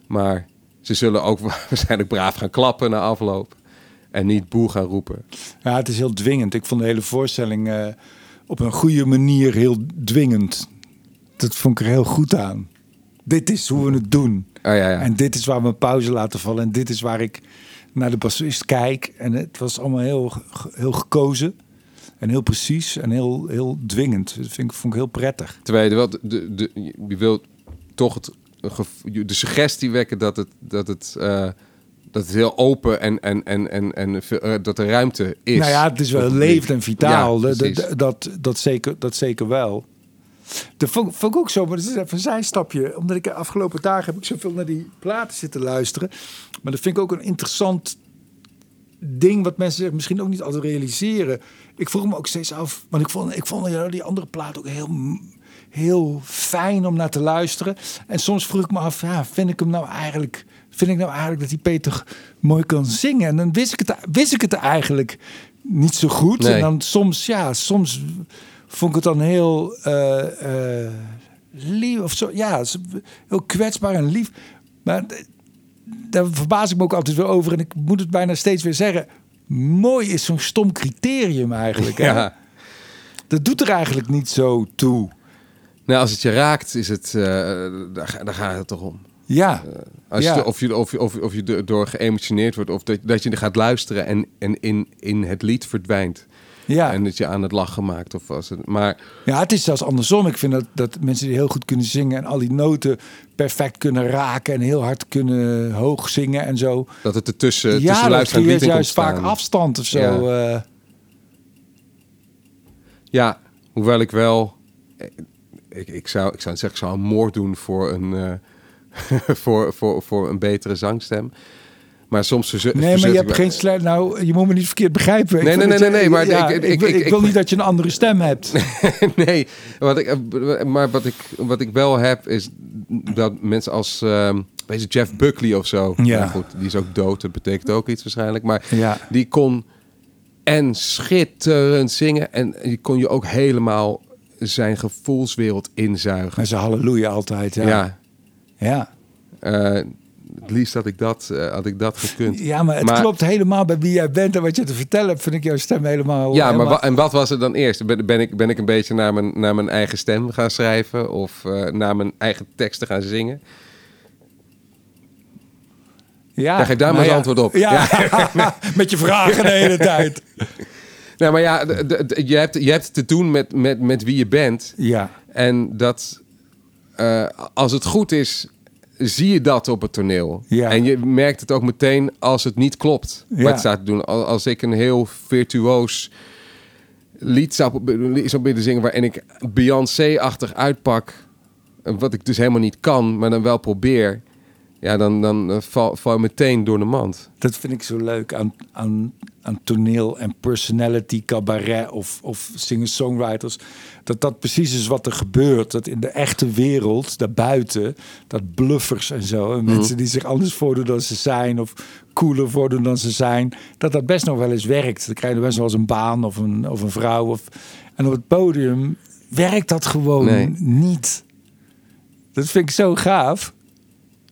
Maar ze zullen ook waarschijnlijk braaf gaan klappen na afloop. En niet boe gaan roepen. Ja, het is heel dwingend. Ik vond de hele voorstelling eh, op een goede manier heel dwingend. Dat vond ik er heel goed aan. Dit is hoe we het doen. Oh, ja, ja. En dit is waar we een pauze laten vallen. En dit is waar ik naar de bassist kijk. En het was allemaal heel, heel gekozen. En heel precies. En heel, heel dwingend. Dat vind ik, vond ik heel prettig. Terwijl je wel de, de, de- je wilt toch het, de suggestie wekken dat het, dat het, eh, dat het heel open en, en, en, en, en eh, dat er ruimte is. Nou ja, het is wel publiek. en vitaal. Ja, dat, dat, zeker, dat zeker wel. Dat vond, vond ik ook zo, maar dat is even een zijstapje. Omdat ik de afgelopen dagen heb ik zoveel naar die platen zitten luisteren. Maar dat vind ik ook een interessant ding wat mensen zich misschien ook niet altijd realiseren. Ik vroeg me ook steeds af, want ik vond, ik vond ja, die andere plaat ook heel, heel fijn om naar te luisteren. En soms vroeg ik me af, ja, vind ik hem nou eigenlijk, vind ik nou eigenlijk dat die Peter mooi kan zingen? En dan wist ik het, wist ik het eigenlijk niet zo goed. Nee. En dan soms, ja, soms vond ik het dan heel eh, eh, lief of zo. Ja, heel kwetsbaar en lief. Maar daar verbaas ik me ook altijd weer over. En ik moet het bijna steeds weer zeggen. Mooi is zo'n stom criterium eigenlijk. Hè? Ja. Dat doet er eigenlijk niet zo toe. Nou, als het je raakt, is het, eh, daar, daar gaat het toch om. Ja, Als Ja. je, of, je, of, je, of, je- of je door geëmotioneerd wordt, of dat, dat je er gaat luisteren en, en in, in het lied verdwijnt. Ja. En dat je aan het lachen maakt. Of was het, maar ja, het is zelfs andersom. Ik vind dat, dat mensen die heel goed kunnen zingen... en al die noten perfect kunnen raken... en heel hard kunnen hoog zingen en zo. dat het ertussen ja, tussen luisteren en creëert lied in juist vaak afstand of zo. Ja. eh. Ja, hoewel ik wel... Ik, ik, zou, ik zou zeggen, ik zou een moord doen voor een, eh, voor, voor, voor een betere zangstem. Maar soms verzu- Nee, maar verzet je hebt geen slijt. Nou, je moet me niet verkeerd begrijpen. Nee, nee, nee, nee, maar ja, ik- ik, ik- wil- ik- wil niet dat je een andere stem hebt. nee, wat ik, maar wat ik, wat ik wel heb is dat mensen als ehm weet je, Jeff Buckley of zo. Ja. Nou goed, die is ook dood. Dat betekent ook iets waarschijnlijk. Maar Ja. die kon en schitterend zingen en die kon je ook helemaal zijn gevoelswereld inzuigen. Maar ze halleluja altijd. Ja. Ja. Ja. eh, het liefst had ik dat, eh, had ik dat gekund. Ja, maar het Maar- klopt helemaal bij wie jij bent en wat je te vertellen hebt. Vind ik jouw stem helemaal. Ja, maar helemaal- en wat was het dan eerst? Ben, ben, ik, ben ik een beetje naar mijn, naar mijn eigen stem gaan schrijven of eh, naar mijn eigen teksten gaan zingen? ja, Ja, geef daar maar nou eens ja. antwoord op. Ja, met je vragen de hele tijd. Nou, maar ja, je, hebt, je hebt te doen met, met, met wie je bent. Ja, En dat, eh, als het goed is, zie je dat op het toneel. Ja. En je merkt het ook meteen als het niet klopt. Ja. Wat staat te doen. Al- Als ik een heel virtuoos lied zou, pro- zou willen zingen... waarin ik Beyoncé-achtig uitpak... wat ik dus helemaal niet kan, maar dan wel probeer... ja, dan, dan eh, val, val je meteen door de mand. dat vind ik zo leuk aan, aan, aan toneel en personality, cabaret of, of singer-songwriters. Dat dat precies is wat er gebeurt. Dat in de echte wereld, daarbuiten, dat bluffers en zo. En Mhm. mensen die zich anders voordoen dan ze zijn of cooler voordoen dan ze zijn. Dat dat best nog wel eens werkt. Dan krijg je best wel eens een baan of een, of een vrouw. Of, en op het podium werkt dat gewoon Nee. niet. Dat vind ik zo gaaf.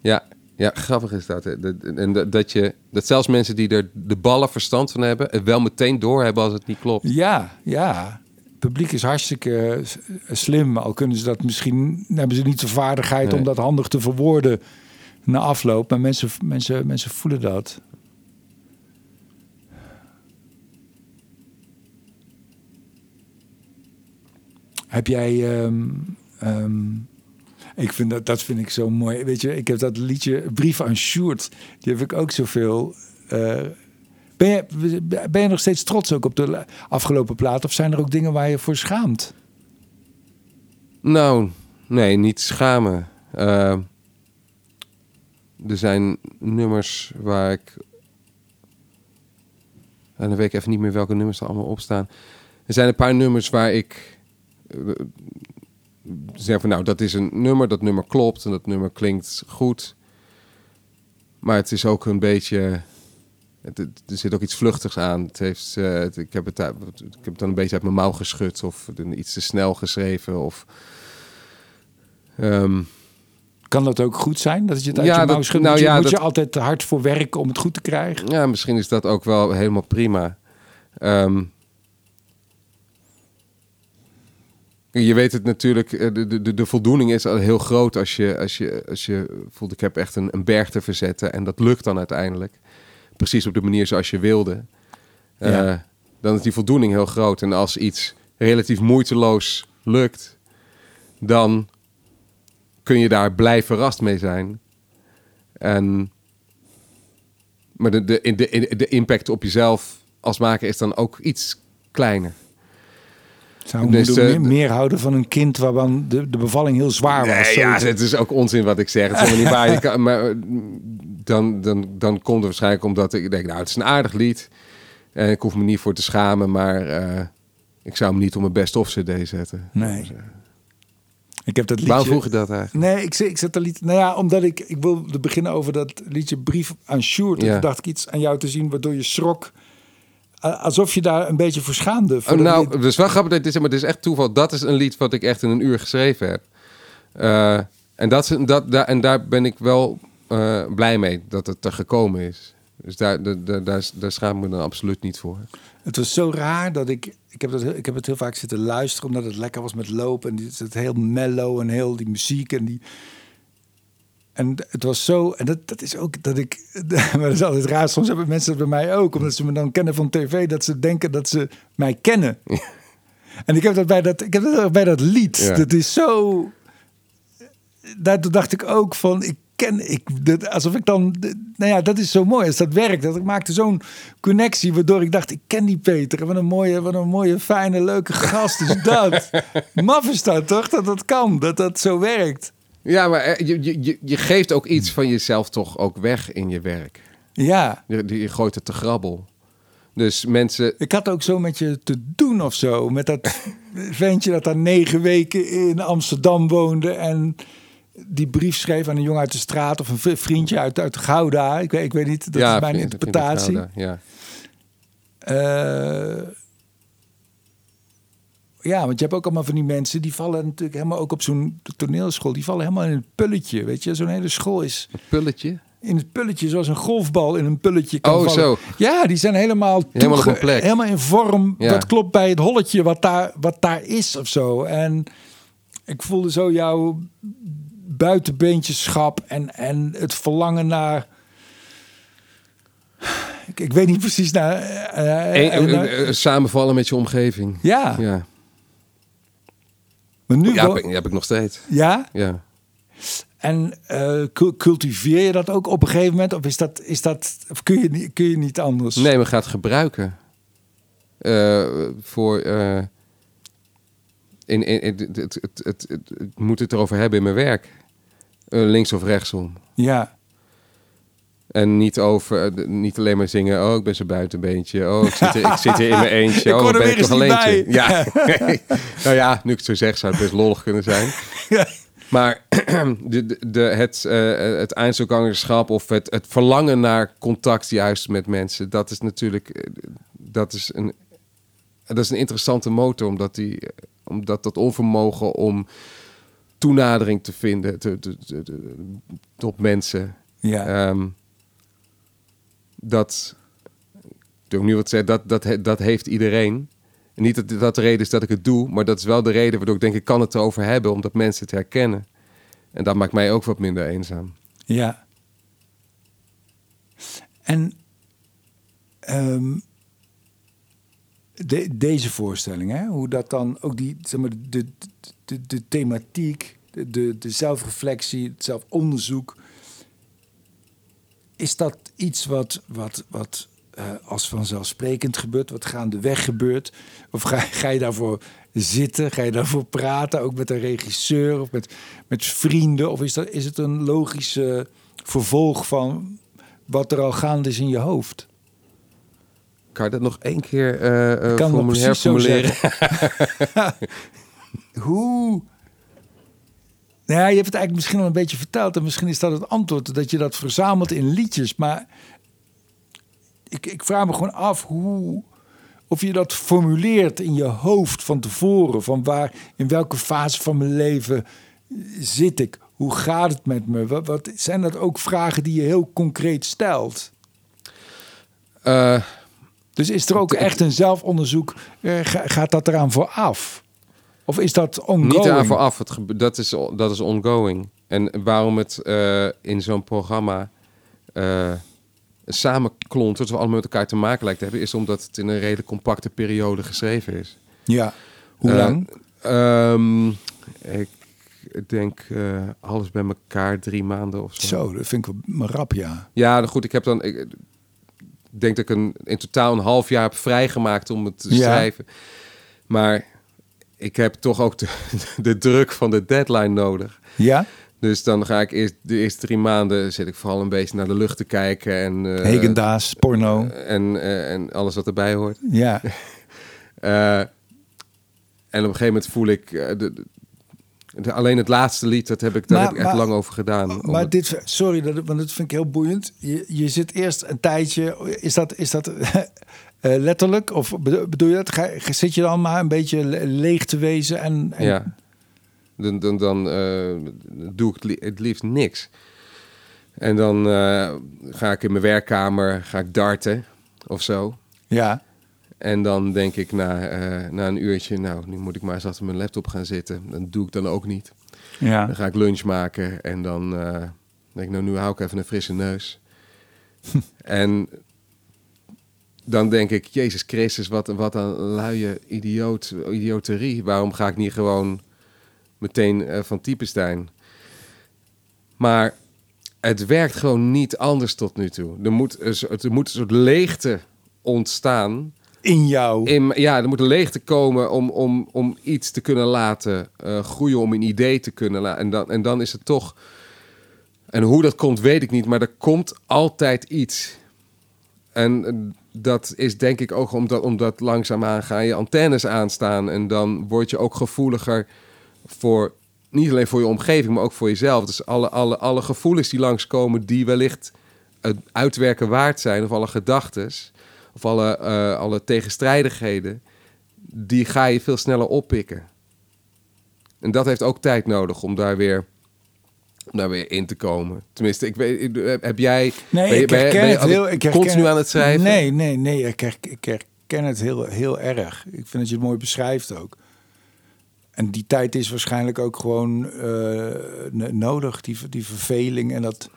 Ja, ja grappig is dat. En dat, je, dat zelfs mensen die er de ballen verstand van hebben... het wel meteen doorhebben als het niet klopt. Ja, ja. Het publiek is hartstikke eh, slim. Al kunnen ze dat misschien, hebben ze niet de vaardigheid Nee. om dat handig te verwoorden na afloop. Maar mensen, mensen, mensen voelen dat. Heb jij. ehm, ehm, ik vind dat, dat vind ik zo mooi. Weet je, ik heb dat liedje Brief aan Sjoerd. Die heb ik ook zoveel. eh ben, je, ben je nog steeds trots ook op de afgelopen plaat? Of zijn er ook dingen waar je voor schaamt? Nou, nee, niet schamen. Eh, er zijn nummers waar ik... En dan weet ik even niet meer welke nummers er allemaal op staan. Er zijn een paar nummers waar ik... eh, zeg van, nou, dat is een nummer, dat nummer klopt en dat nummer klinkt goed. Maar het is ook een beetje... Het, het- er zit ook iets vluchtigs aan. Het heeft, het- ik, heb het, ik heb het dan een beetje uit mijn mouw geschud of iets te snel geschreven. Of, Ehm, Kan dat ook goed zijn? Dat je het uit Ja, je mouw schudt? nou moet je, ja, moet dat- je altijd te hard voor werken om het goed te krijgen? ja, misschien is dat ook wel helemaal prima. Ehm, je weet het natuurlijk, eh, de, de, de voldoening is al heel groot als je, als je, als je voelt, ik heb echt een, een berg te verzetten. En dat lukt dan uiteindelijk. Precies op de manier zoals je wilde. Eh. Dan is die voldoening heel groot. En als iets relatief moeiteloos lukt, dan kun je daar blij verrast mee zijn. En, maar de, de, de, de impact op jezelf als maker is dan ook iets kleiner. Zou een Dus, moeder eh, meer, meer houden van een kind waarvan de, de bevalling heel zwaar was? Nee, ja, het is ook onzin wat ik zeg. Het is helemaal niet waar. Je kan- maar eh, dan, dan, dan komt het waarschijnlijk omdat ik denk, nou, het is een aardig lied. En ik hoef me niet voor te schamen, maar eh, ik zou hem niet op mijn best of cd zetten. Nee. Ik heb dat liedje... Waarom vroeg je dat eigenlijk? Nee, ik, zet- ik zet dat lied... Nou ja, omdat ik... Ik wilde beginnen over dat liedje Brief aan Sjoerd. En Ja. toen dacht ik iets aan jou te zien waardoor je schrok. Alsof je daar een beetje voor schaamde. Voor Oh, nou, het is wel grappig, dat het is, maar het is echt toeval. Dat is een lied wat ik echt in een uur geschreven heb. Eh, en, dat, dat, daar, en daar ben ik wel eh, blij mee dat het er gekomen is. Dus daar, daar, daar, schaam ik me dan absoluut niet voor. Het was zo raar dat ik... Ik heb, dat, heel- ik heb het heel vaak zitten luisteren omdat het lekker was met lopen. En het is heel mellow en heel die muziek en die... En het was zo, en dat, dat is ook dat ik, maar dat is altijd raar. Soms hebben mensen dat bij mij ook, omdat ze me dan kennen van tv, dat ze denken dat ze mij kennen. En ik heb dat bij dat, ik heb dat bij dat lied. Ja. Dat is zo. Daar dacht ik ook van, ik ken, ik, dat, alsof ik dan, nou ja, dat is zo mooi als dat werkt. Dat ik maakte zo'n connectie waardoor ik dacht, ik ken die Peter. Wat een mooie, wat een mooie, fijne, leuke gast is dat. Maf is dat toch? Dat dat kan, dat dat zo werkt. Ja, maar eh, je, je, je- je geeft ook iets van jezelf toch ook weg in je werk. Ja. Die, die gooit het te grabbel. Dus mensen... Ik had ook zo met je te doen of zo. Met dat ventje dat daar negen weken in Amsterdam woonde... en die brief schreef aan een jongen uit de straat... of een vriendje uit, uit Gouda. Ik weet, ik weet niet, dat ja, is mijn vriend- interpretatie. Gouda, Ja. Eh, ja, want je hebt ook allemaal van die mensen... die vallen natuurlijk helemaal ook op zo'n toneelschool... die vallen helemaal in het pulletje, weet je. Zo'n hele school is Een pulletje. in het pulletje... zoals een golfbal in een pulletje kan Oh, vallen. zo. Ja, die zijn helemaal, Helemaal toege- helemaal in vorm. Ja. Dat klopt bij het holletje wat daar, wat daar is of zo. En ik voelde zo jouw buitenbeentjeschap en, en het verlangen naar... Ik, ik weet niet precies naar... eh, eh, naar- eh, eh, samenvallen met je omgeving. ja, Ja, maar nu ja heb, ik, heb ik nog steeds. ja. Ja. En eh, cu- cultiveer je dat ook op een gegeven moment? Of is dat, is dat of kun je niet, kun je niet anders? Nee, maar gaat gebruiken. Eh, voor... eh, in, in, in- het, het, het, het, het- ik moet het erover hebben in mijn werk. Links of rechtsom. Ja, En niet over, eh, niet alleen maar zingen. Oh, ik ben zo buitenbeentje. Oh, ik zit, hier- ik zit hier in mijn eentje. Ik oh, ben ik bij. Ja. nou ja, nu ik het zo zeg, zou het best lollig kunnen zijn. Maar de, de, de, het, eh het eindselgangerschap of het, het verlangen naar contact juist met mensen, dat is natuurlijk eh, dat is een, dat is een interessante motor, omdat, die, omdat dat onvermogen om toenadering te vinden te, te, te- te- tot mensen, ja. Ehm, dat, ik nu wat dat, dat, dat heeft iedereen. En niet dat dat de reden is dat ik het doe, maar dat is wel de reden waardoor ik denk ik kan het erover hebben, omdat mensen het herkennen. En dat maakt mij ook wat minder eenzaam. Ja. En ehm, de, deze voorstelling, hè, hoe dat dan ook die, zeg maar, de, de, de thematiek, de, de zelfreflectie, het zelfonderzoek, is dat iets wat, wat, wat eh, als vanzelfsprekend gebeurt, wat gaandeweg gebeurt? Of ga, ga je daarvoor zitten? Ga je daarvoor praten, ook met een regisseur of met, met vrienden? Of is, dat, is het een logische vervolg van wat er al gaande is in je hoofd? Kan je dat nog één keer eh, Ik kan herformuleren? Hoe? Nou ja, je hebt het eigenlijk misschien al een beetje verteld. En misschien is dat het antwoord, dat je dat verzamelt in liedjes. Maar ik, ik vraag me gewoon af hoe, of je dat formuleert in je hoofd van tevoren. Van waar, in welke fase van mijn leven zit ik? Hoe gaat het met me? Wat, wat zijn dat ook vragen die je heel concreet stelt? Eh, Dus is er ook echt een zelfonderzoek? eh, ga- gaat dat eraan vooraf? Of is dat ongoing? niet aan vooraf, het dat, is, dat is ongoing. En waarom het eh, in zo'n programma eh samenklont, dat we allemaal met elkaar te maken lijkt te hebben, is omdat het in een redelijk compacte periode geschreven is. Ja. Hoe Eh, lang? ehm, ik denk alles bij elkaar drie maanden of zo. Zo, dat vind ik wel rap, ja. Ja, goed, ik heb dan. Ik denk dat ik een, in totaal een half jaar heb vrijgemaakt om het te Ja. schrijven. Maar ik heb toch ook de, de druk van de deadline nodig. Ja? Dus dan ga ik eerst de eerste drie maanden zit ik vooral een beetje naar de lucht te kijken en eh, Hegendaas, porno. en, eh, en alles wat erbij hoort. Ja. Eh, en op een gegeven moment voel ik eh, de, de- de- alleen het laatste lied, dat heb ik, daar Maar- heb ik echt maar- lang over gedaan. Maar Omdat- dit, sorry, dat, want dat vind ik heel boeiend. Je, je zit eerst een tijdje, is dat, is dat eh, letterlijk? Of bedo- bedoel je dat? Ga, zit je dan maar een beetje le- leeg te wezen? En, en Ja. Dan, dan, dan eh, doe ik het li- het liefst niks. En dan eh, ga ik in mijn werkkamer, ga ik darten of zo. ja. En dan denk ik na, na een uurtje, nou, nu moet ik maar eens achter mijn laptop gaan zitten. Dat doe ik dan ook niet. Ja. Dan ga ik lunch maken en dan denk ik, nou, nu hou ik even een frisse neus. en dan denk ik, Jezus Christus, wat, wat een luie idioot, idioterie. Waarom ga ik niet gewoon meteen eh, van typestein? Maar het werkt gewoon niet anders tot nu toe. Er moet, een soort- er moet een soort leegte ontstaan. In jou. In, ja, er moet een leegte komen om, om, om iets te kunnen laten eh, groeien, om een idee te kunnen laten. En dan, en dan is het toch. En hoe dat komt, weet ik niet, maar er komt altijd iets. En dat is denk ik ook omdat, omdat langzaamaan gaan je antennes aanstaan. En dan word je ook gevoeliger voor, niet alleen voor je omgeving, maar ook voor jezelf. Dus alle, alle, alle gevoelens die langskomen, die wellicht het uitwerken waard zijn, of alle gedachten, of alle, uh, alle tegenstrijdigheden, die ga je veel sneller oppikken. En dat heeft ook tijd nodig om daar weer om daar weer in te komen. Tenminste, ik weet, heb jij. Nee, ben ik herken het heel. Ik herken continu aan het schrijven. Nee, nee, nee. Ik, ik herken het heel, heel erg. Ik vind dat je het mooi beschrijft ook. En die tijd is waarschijnlijk ook gewoon uh, nodig. Die, die verveling en dat,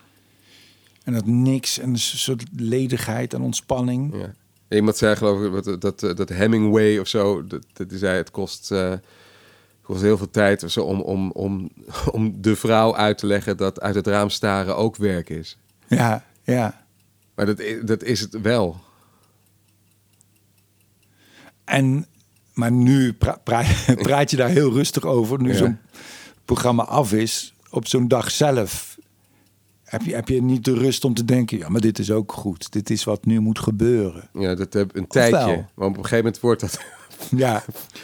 en dat niks. En een soort ledigheid en ontspanning. Ja. Iemand zei geloof ik dat, dat, dat Hemingway of zo. Dat, dat die zei het kost. Uh, kost heel veel tijd zo om, om, om, om de vrouw uit te leggen dat uit het raam staren ook werk is. Ja, ja. Maar dat, dat is het wel. En, maar nu pra praat je daar heel rustig over, nu zo'n programma af is, op zo'n dag zelf. Heb je, heb je niet de rust om te denken, ja, maar dit is ook goed. Dit is wat nu moet gebeuren. Ja, dat heb een tijdje. Maar op een gegeven moment wordt dat ja,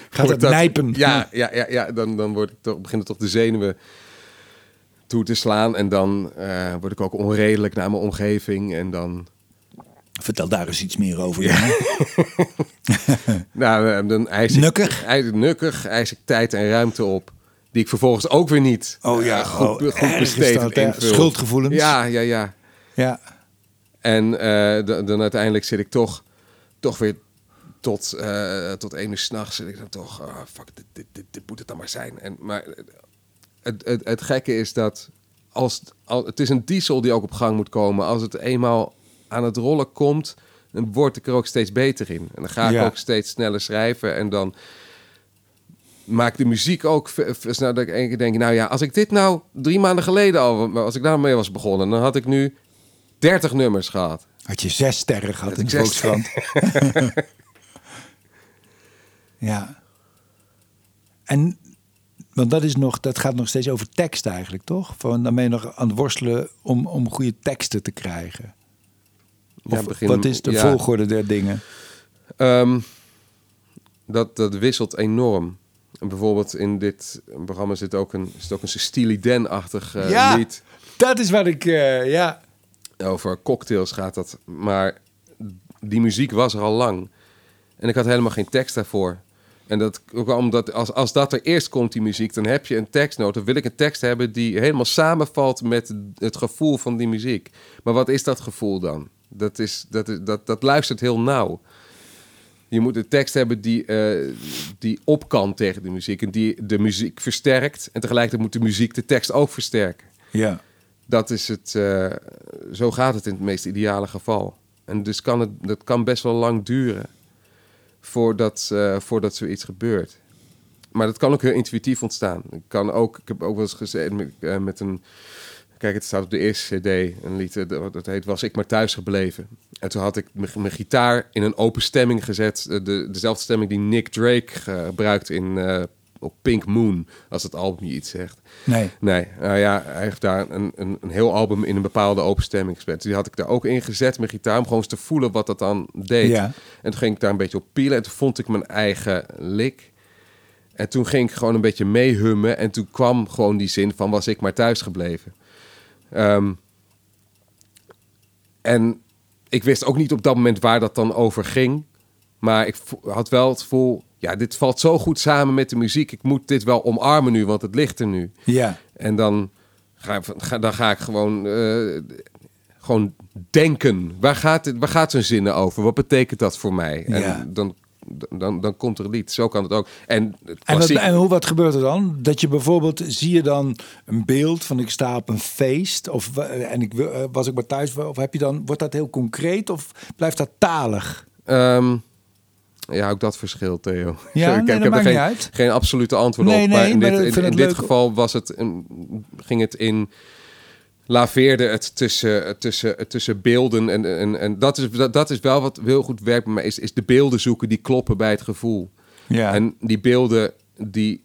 gaat het nijpen. Ja, ja, ja, ja, dan, dan word ik toch, beginnen toch de zenuwen toe te slaan. En dan uh, word ik ook onredelijk naar mijn omgeving. En dan... Vertel daar eens iets meer over. Ja. nou, eh, dan eis ik, nukkig. Eis, nukkig eis ik tijd en ruimte op. Die ik vervolgens ook weer niet oh, ja. Uh, goed, oh, goed besteed Schuldgevoelens. Ja, ja, ja. ja. En uh, dan uiteindelijk zit ik toch, toch weer tot, uh, tot één uur s'nachts zit ik dan toch, uh, fuck, dit, dit, dit, dit, moet het dan maar zijn. En, maar het, het, het gekke is dat als, als, het is een diesel die ook op gang moet komen. Als het eenmaal aan het rollen komt, dan word ik er ook steeds beter in. En dan ga ik ook steeds sneller schrijven en dan maakt de muziek ook snel dat ik één keer denk, nou ja, als ik dit nou drie maanden geleden al, als ik daarmee was begonnen, dan had ik nu 30 nummers gehad. Had je zes sterren gehad in de Volkskrant. Ja. En, want dat, is nog, dat gaat nog steeds over tekst eigenlijk, toch? Van, dan ben je nog aan het worstelen om, om goede teksten te krijgen. Of, wat is de volgorde der dingen? Ehm, dat, dat wisselt enorm. En bijvoorbeeld in dit programma zit ook een, zit ook een Steely Dan-achtig uh, ja, lied. dat is wat ik, uh, ja. Over cocktails gaat dat. Maar die muziek was er al lang. En ik had helemaal geen tekst daarvoor. En dat ook omdat als, als dat er eerst komt, die muziek, dan heb je een tekstnoot. Dan wil ik een tekst hebben die helemaal samenvalt met het gevoel van die muziek. Maar wat is dat gevoel dan? Dat, is, dat, is, dat, dat luistert heel nauw. Je moet een tekst hebben die, uh, die op kan tegen de muziek. En die de muziek versterkt. En tegelijkertijd moet de muziek de tekst ook versterken. Ja. Dat is het. Uh, zo gaat het in het meest ideale geval. En dus kan het, dat kan best wel lang duren voordat, uh, voordat zoiets gebeurt. Maar dat kan ook heel intuïtief ontstaan. Ik, kan ook, ik heb ook wel eens gezegd met, met een... Kijk, het staat op de eerste cd, een lied, uh, dat heet Was ik maar thuis gebleven. En toen had ik mijn gitaar in een open stemming gezet. De, dezelfde stemming die Nick Drake gebruikt in op Pink Moon, als het album je iets zegt. Nee. Nee, nou ja, hij heeft daar een, een, een heel album in een bepaalde openstemming gespeeld. Die had ik daar ook in gezet met gitaar, om gewoon eens te voelen wat dat dan deed. Ja. En toen ging ik daar een beetje op pielen en toen vond ik mijn eigen lik. En toen ging ik gewoon een beetje meehummen en toen kwam gewoon die zin van was ik maar thuis gebleven. Um, en ik wist ook niet op dat moment waar dat dan over ging. Maar ik had wel het gevoel, ja, dit valt zo goed samen met de muziek. Ik moet dit wel omarmen nu, want het ligt er nu. Ja. En dan ga, dan ga ik gewoon, uh, gewoon denken. Waar gaat, het, waar gaat zo'n zinnen over? Wat betekent dat voor mij? En ja. dan, dan, dan komt er een lied. Zo kan het ook. En, en, wat, en hoe, wat gebeurt er dan? Dat je bijvoorbeeld, zie je dan een beeld van ik sta op een feest of en ik eh, was ik maar thuis of heb je dan wordt dat heel concreet of blijft dat talig? Um, ja, ook dat verschilt, Theo. Ja, ik, heb er geen, geen absolute antwoord op. maar in dit, in, dit geval was het, ging het in laveerde het tussen, tussen, tussen beelden. En, en, en dat, is, dat, dat is wel wat heel goed werkt bij mij, is, is de beelden zoeken die kloppen bij het gevoel. Ja. En die beelden, die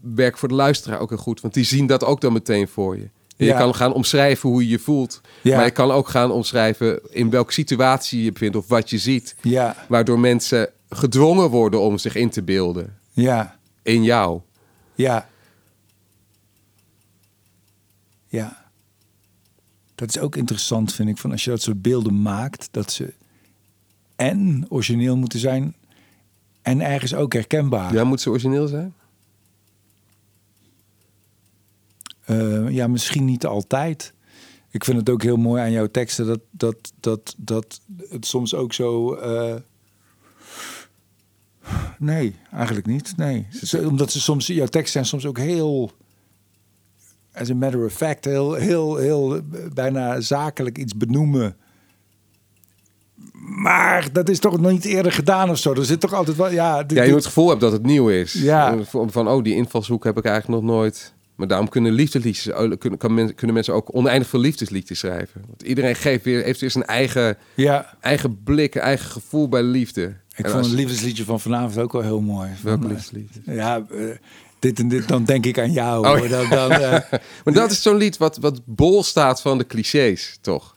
werken voor de luisteraar ook heel goed. Want die zien dat ook dan meteen voor je. Je Ja. kan gaan omschrijven hoe je je voelt. Ja. Maar je kan ook gaan omschrijven in welke situatie je je bevindt of wat je ziet. Ja, Waardoor mensen gedwongen worden om zich in te beelden ja, in jou. ja. Ja. Dat is ook interessant, vind ik, van als je dat soort beelden maakt, dat ze en origineel moeten zijn en ergens ook herkenbaar. Ja, moet ze origineel zijn? Eh, ja, misschien niet altijd. Ik vind het ook heel mooi aan jouw teksten dat, dat, dat, dat het soms ook zo. eh, Nee, eigenlijk niet. Nee. Omdat ze soms, jouw teksten zijn soms ook heel. As a matter of fact, heel, heel, heel eh, bijna zakelijk iets benoemen. Maar dat is toch nog niet eerder gedaan of zo. Er zit toch altijd wel. Ja, dit- Ja, je het gevoel hebben dat het nieuw is. Ja. Van, oh, die invalshoek heb ik eigenlijk nog nooit. Maar daarom kunnen liefdesliedjes, kunnen, kunnen mensen ook oneindig veel liefdesliedjes schrijven. Want iedereen geeft weer, heeft weer zijn eigen, ja, eigen blik, eigen gevoel bij liefde. ik En vond als- het liefdesliedje van vanavond ook wel heel mooi. Welk eh, liefdeslied? Ja, eh, dit en dit, dan denk ik aan jou. Oh. Dan, dan, eh, Maar dat is zo'n lied wat, wat bol staat van de clichés, toch?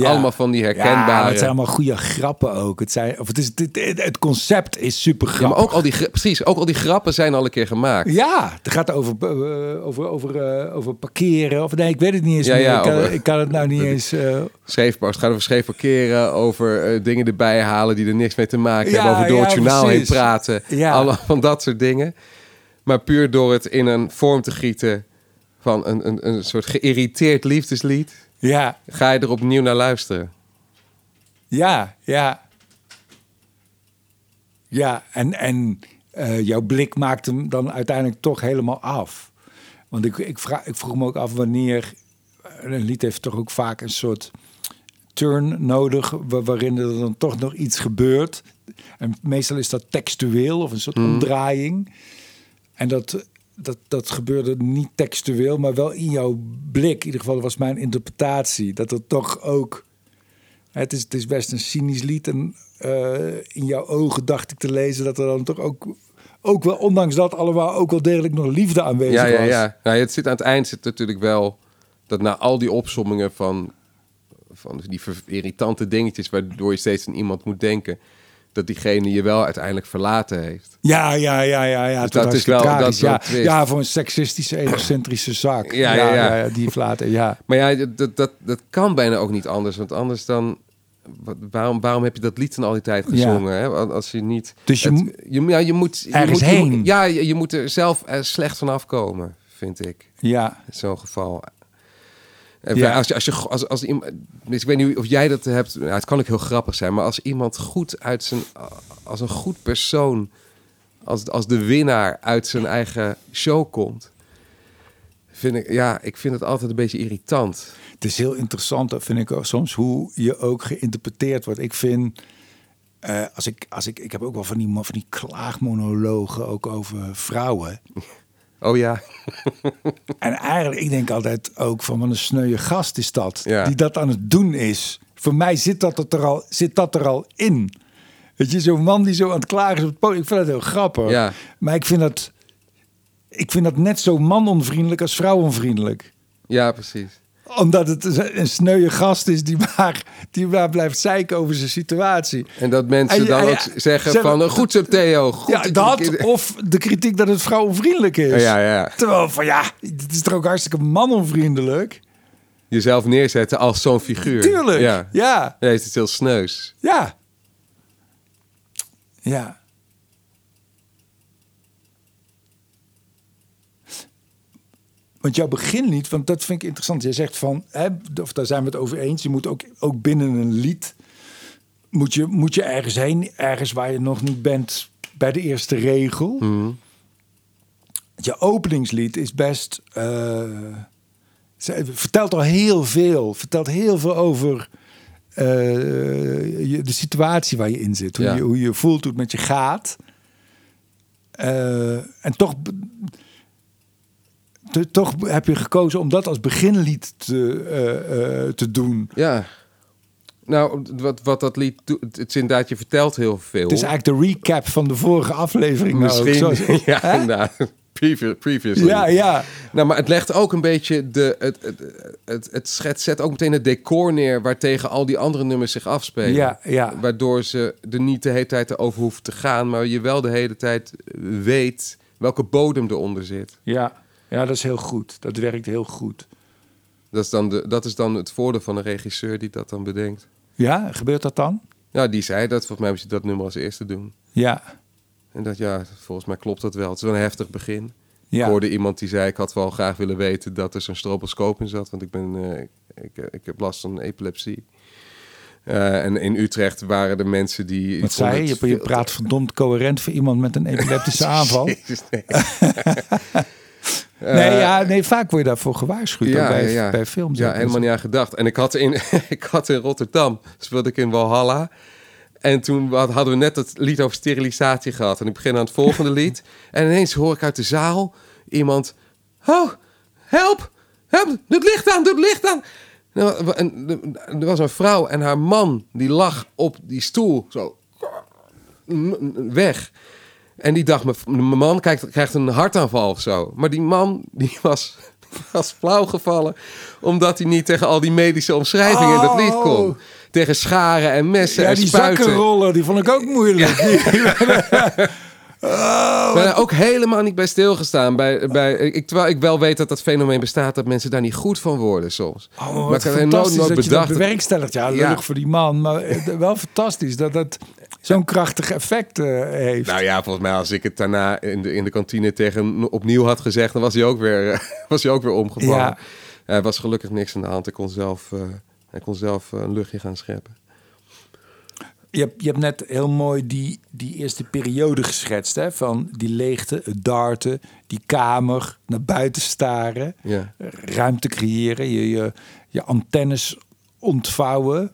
Ja. allemaal van die Ja, herkenbare... maar het zijn allemaal goede grappen ook. Het, zijn, of het, is, het, het, concept is super Ja, grappig. maar ook al die, precies, ook al die grappen zijn al een keer gemaakt. Ja, het gaat over, eh, over, over, eh, over parkeren. Of nee, ik weet het niet eens Ja, meer. ja, ik, kan, over- ik kan het nou niet eens... Scheefbar, het gaat over scheef parkeren, over dingen erbij halen die er niks mee te maken Ja, hebben, over door ja, het journaal precies. heen praten, Ja. allemaal van dat soort dingen. Maar puur door het in een vorm te gieten van een, een, een soort geïrriteerd liefdeslied, ja, ga je er opnieuw naar luisteren. ja, ja. Ja, en, en eh, jouw blik maakt hem dan uiteindelijk toch helemaal af. Want ik, ik, vraag, ik vroeg me ook af wanneer... Een lied heeft toch ook vaak een soort turn nodig... wa- waarin er dan toch nog iets gebeurt. En meestal is dat textueel of een soort omdraaiing. En dat, dat, dat gebeurde niet textueel, maar wel in jouw blik. In ieder geval was mijn interpretatie. Dat er toch ook... Het is, het is best een cynisch lied. En eh, in jouw ogen dacht ik te lezen dat er dan toch ook, ook wel, ondanks dat allemaal, ook wel degelijk nog liefde aanwezig Ja, ja, was. ja. Nou, het zit aan het eind zit natuurlijk wel dat na al die opsommingen van, van die irritante dingetjes waardoor je steeds aan iemand moet denken, dat diegene je wel uiteindelijk verlaten heeft. Ja, ja, ja, ja. ja Dus dat is wel- dat is wel ja. ja, voor een seksistische, egocentrische zak. Ja, ja, ja. die verlaten, ja. Maar ja, dat- dat, dat, kan bijna ook niet anders. Want anders dan... Waarom, waarom heb je dat lied dan al die tijd gezongen? Hè? Als je niet... Dus je het- moet je, ja, je moet... Je ergens moet, heen. ja, je, je moet er zelf eh, slecht van afkomen, vind ik. Ja, In zo'n geval. En Ja. Als je, als je, als, als iemand, dus ik weet niet of jij dat hebt. Nou, het kan ook heel grappig zijn, maar als iemand goed uit zijn, als een goed persoon, als, als de winnaar uit zijn eigen show komt, vind ik, ja, ik vind het altijd een beetje irritant. het is heel interessant, vind ik ook soms, hoe je ook geïnterpreteerd wordt. Ik vind, eh, als ik, als ik, ik heb ook wel van die, van die klaagmonologen ook over vrouwen. Oh ja, En eigenlijk, ik denk altijd ook van wat een sneuwe gast is dat. Ja. Die dat aan het doen is. Voor mij zit dat er al, zit dat er al in. Weet je, zo'n man die zo aan het klagen is op het podium. Ik vind dat heel grappig. Ja. Maar ik vind dat, ik vind dat net zo manonvriendelijk als vrouwonvriendelijk ja, precies. Omdat het een sneuwe gast is die maar, die maar blijft zeiken over zijn situatie. En dat mensen En dan en ook ja, zeggen zeg- van, eh, goed zo Theo, goed. ja, dat of de kritiek dat het vrouwonvriendelijk is. Ja, ja, ja. Terwijl van ja, het is toch ook hartstikke manonvriendelijk. Jezelf neerzetten als zo'n figuur. Tuurlijk. Ja. Ja. Nee, het is heel sneus. Ja. Ja. Want jouw beginlied, want dat vind ik interessant. Jij zegt van, hè, of daar zijn we het over eens. Je moet ook, ook binnen een lied, moet je, moet je ergens heen. Ergens waar je nog niet bent bij de eerste regel. Je openingslied is best... eh, vertelt al heel veel. Vertelt heel veel over eh, je, de situatie waar je in zit. Hoe, Ja. je, hoe je voelt, hoe het met je gaat. Eh, en toch, toch heb je gekozen om dat als beginlied te, eh, eh, te doen. Ja. Nou, wat, wat dat lied doet, het is inderdaad, je vertelt heel veel. Het is eigenlijk de recap van de vorige aflevering. nou. Misschien, Zoals- ja, Hè? inderdaad. previous, previously. Ja, ja. Nou, maar het legt ook een beetje de. Het, het, het, het zet ook meteen het decor neer waartegen al die andere nummers zich afspelen. Ja, ja. Waardoor ze er niet de hele tijd erover hoeven te gaan, maar je wel de hele tijd weet welke bodem eronder zit. Ja, ja dat is heel goed. Dat werkt heel goed. Dat is, dan de, dat is dan het voordeel van een regisseur die dat dan bedenkt. Ja, gebeurt dat dan? Ja, die zei dat. Volgens mij moet je dat nummer als eerste doen. Ja. En dat, ja, volgens mij klopt dat wel. Het is wel een heftig begin. ja. Ik hoorde iemand die zei, ik had wel graag willen weten dat er zo'n stroboscoop in zat. Want ik, ben, eh, ik, ik, ik heb last van epilepsie. Eh, en in Utrecht waren er mensen die... Wat zei je? Je, praat verdomd coherent voor iemand met een epileptische aanval. Jezus, nee. nee, Eh, ja, nee, vaak word je daarvoor gewaarschuwd bij, bij films. Ja, ook. helemaal niet aan gedacht. En ik had in, ik had in Rotterdam, speelde ik in Walhalla. En toen had- hadden we net het lied over sterilisatie gehad. En ik begin aan het volgende lied. En ineens hoor ik uit de zaal iemand... Oh, help! Help! Doe het licht aan! Doe het licht aan! Nou, en er was een vrouw en haar man, die lag op die stoel, zo weg. En die dacht, mijn man krijgt, krijgt een hartaanval of zo. Maar die man, die was, was flauw gevallen... omdat hij niet tegen al die medische omschrijvingen in dat lied kon. Oh. Tegen scharen en messen ja, en die spuiten. zakkenrollen, die vond ik ook moeilijk. oh, ben er ook helemaal niet bij stilgestaan. Bij, bij, ik, terwijl ik wel weet dat dat fenomeen bestaat... dat mensen daar niet goed van worden soms. Oh, maar Maar wat ik nooit- fantastisch nooit dat je dat bedacht bewerkstelligt. Ja, Ja. voor die man, maar eh, wel fantastisch dat dat zo'n krachtig effect eh, heeft. Nou ja, volgens mij als ik het daarna in de, in de kantine tegen hem opnieuw had gezegd... dan was hij ook weer, eh, was hij ook weer omgevallen. Ja. Er was gelukkig niks aan de hand. Ik kon zelf, eh, hij kon zelf een luchtje gaan scheppen. Je, hebt, je hebt net heel mooi die, die eerste periode geschetst, hè? Van die leegte, het darten, die kamer, naar buiten staren, Ja. ruimte creëren, je, je, je antennes ontvouwen.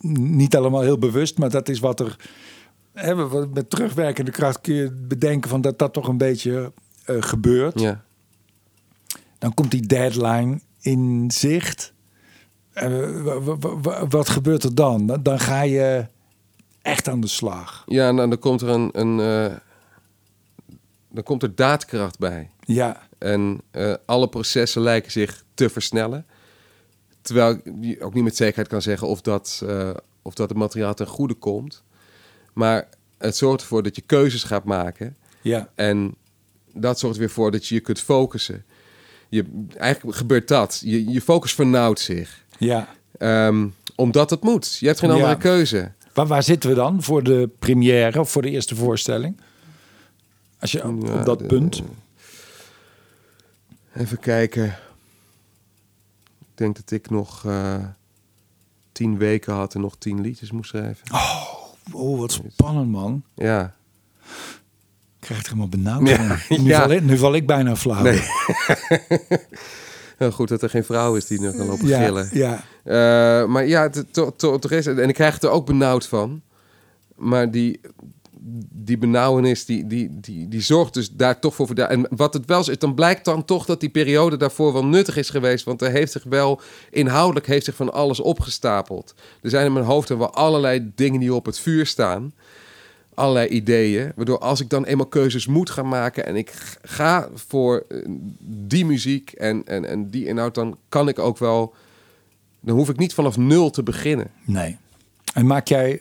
Niet allemaal heel bewust, maar dat is wat er. Hè, met terugwerkende kracht kun je bedenken van dat dat toch een beetje eh, gebeurt. Ja. Dan komt die deadline in zicht. Wa- wa- wa- wa- wat gebeurt er dan? Dan- ga je echt aan de slag. Ja, en dan dan komt er een... een eh, dan komt er daadkracht bij. Ja, En eh, alle processen lijken zich te versnellen. Terwijl je ook niet met zekerheid kan zeggen of dat, eh, of dat het materiaal ten goede komt. Maar het zorgt ervoor dat je keuzes gaat maken. ja, En dat zorgt weer voor dat je je kunt focussen. Je, eigenlijk gebeurt dat. Je, je focus vernauwt zich. ja. Ehm, omdat het moet. Je hebt geen andere Ja. keuze. Waar, waar zitten we dan voor de première of voor de eerste voorstelling? Als je op, Ja, op dat de- punt. Even kijken. Ik denk dat ik nog eh, tien weken had en nog tien liedjes moest schrijven. Oh, wat spannend, man. Ja. Ik krijg het helemaal benauwd. Ja, van. Nu, ja. val ik, nu val ik bijna flauw. Nee. Heel goed dat er geen vrouw is die nog kan lopen ja, gillen. ja, Eh, maar ja, het- to- to- toch is het. En ik krijg het er ook benauwd van. Maar die, die benauwenis, die, die, die, die zorgt dus daar toch voor. En wat het wel is, dan blijkt dan toch dat die periode daarvoor wel nuttig is geweest. Want er heeft zich wel, inhoudelijk heeft zich van alles opgestapeld. Er zijn in mijn hoofd dan wel allerlei dingen die op het vuur staan. Allerlei ideeën. Waardoor als ik dan eenmaal keuzes moet gaan maken en ik ga voor eh, die muziek en, en, en die inhoud, dan kan ik ook wel. Dan hoef ik niet vanaf nul te beginnen. nee. En maak jij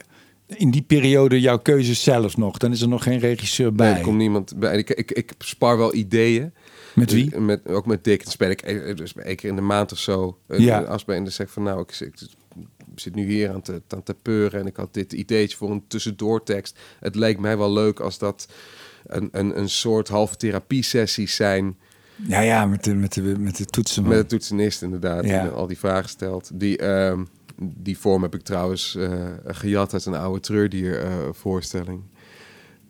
in die periode jouw keuzes zelf nog? Dan is er nog geen regisseur bij. Nee, er komt niemand bij. Ik, ik, ik spar wel ideeën. Met wie? Dus Met, ook met Dick. Dan speel ik e- dus één keer in de maand of zo een Ja. afspraak. En dan zeg ik van nou, ik, ik zit nu hier aan te, aan te peuren. En ik had dit ideetje voor een tussendoortekst. Het leek mij wel leuk als dat een, een, een soort halve therapiesessies zijn. Ja, ja, met de, met de, met de toetsen. Met de toetsenist inderdaad. Ja. Die al die vragen stelt. Die, ehm, die vorm heb ik trouwens eh, gejat uit een oude treurdier eh, voorstelling.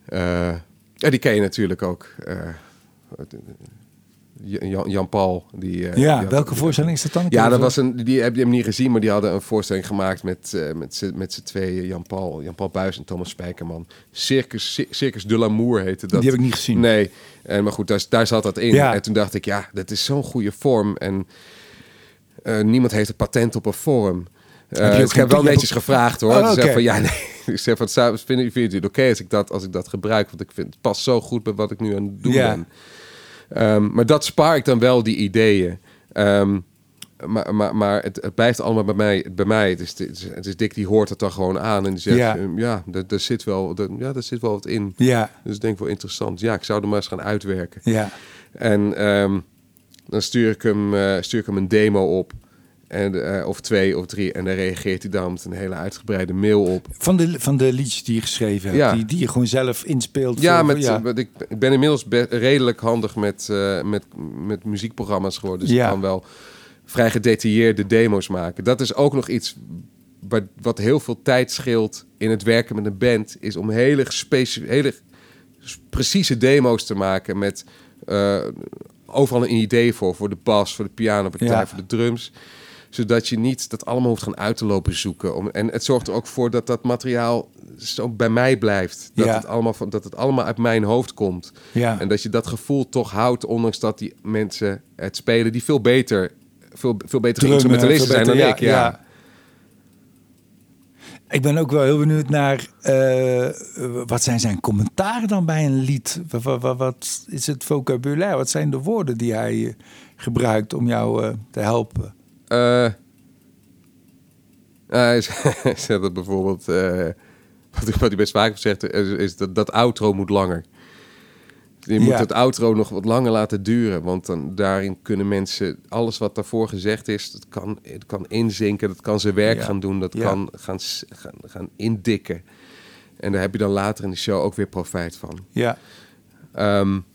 Eh, ja, die ken je natuurlijk ook. Jan, Jan Paul. Die, ja, die had- welke voorstelling is dat dan? Ja, dat was een, die heb je hem niet gezien, maar die hadden een voorstelling gemaakt met, eh, met, z'n- met z'n tweeën. Jan Paul, Jan Paul Buis en Thomas Spijkerman. Circus, Cir- Circus de l'Amour heette dat. Die heb ik niet gezien. Nee, en, maar goed, daar, daar zat dat in. Ja. En toen dacht ik, ja, dat is zo'n goede vorm. En niemand heeft een patent op een vorm. Uh, ik heb wel netjes gevraagd hoor. Oh, okay. van ja, nee. Ik zeg van, vinden jullie het oké als ik dat als ik dat gebruik? Want ik vind het past zo goed bij wat ik nu aan het doen ben. Um, maar dat spaar ik dan wel die ideeën. Um, maar, maar, maar het, het, blijft allemaal bij mij. Bij mij. Het, is, het, is, Dick die hoort het dan gewoon aan en die zegt: Ja, um, ja daar, zit wel, daar, ja, daar zit wel wat in. Ja. Dus ik denk wel interessant. Ja, ik zou er maar eens gaan uitwerken. Ja. En um, dan stuur ik, hem, uh, stuur ik hem een demo op. En, uh, of twee of drie. En dan reageert hij dan met een hele uitgebreide mail op. Van de, van de liedjes die je geschreven hebt, ja. die, die je gewoon zelf inspeelt. Ja, met, ja. Met, ik, ik ben inmiddels redelijk handig met, uh, met, met muziekprogramma's geworden. Dus ja. ik kan wel vrij gedetailleerde demo's maken. Dat is ook nog iets wat, wat heel veel tijd scheelt in het werken met een band. Is om hele, hele precieze demo's te maken met uh, overal een idee voor. Voor de bas, voor de pianopartij, ja. voor de drums zodat je niet dat allemaal hoeft gaan uit te lopen zoeken. Om, en het zorgt er ook voor dat dat materiaal zo bij mij blijft. Dat, het, allemaal van, dat het allemaal uit mijn hoofd komt. Ja. En dat je dat gevoel toch houdt, ondanks dat die mensen het spelen die veel beter, veel, veel beter instrumentalisten zijn dan ik. Ja. Ik ben ook wel heel benieuwd naar uh, wat zijn zijn commentaren dan bij een lied? Wat, wat, wat, is het vocabulaire? Wat zijn de woorden die hij eh, gebruikt om jou uh, te helpen? Uh, hij zegt dat bijvoorbeeld, uh, wat, hij best vaak zegt, is dat dat outro moet langer. Je moet het outro nog wat langer laten duren, want dan daarin kunnen mensen alles wat daarvoor gezegd is, dat kan, het kan inzinken, dat kan zijn werk gaan doen, dat kan gaan, gaan, gaan indikken. En daar heb je dan later in de show ook weer profijt van. Ja. Um,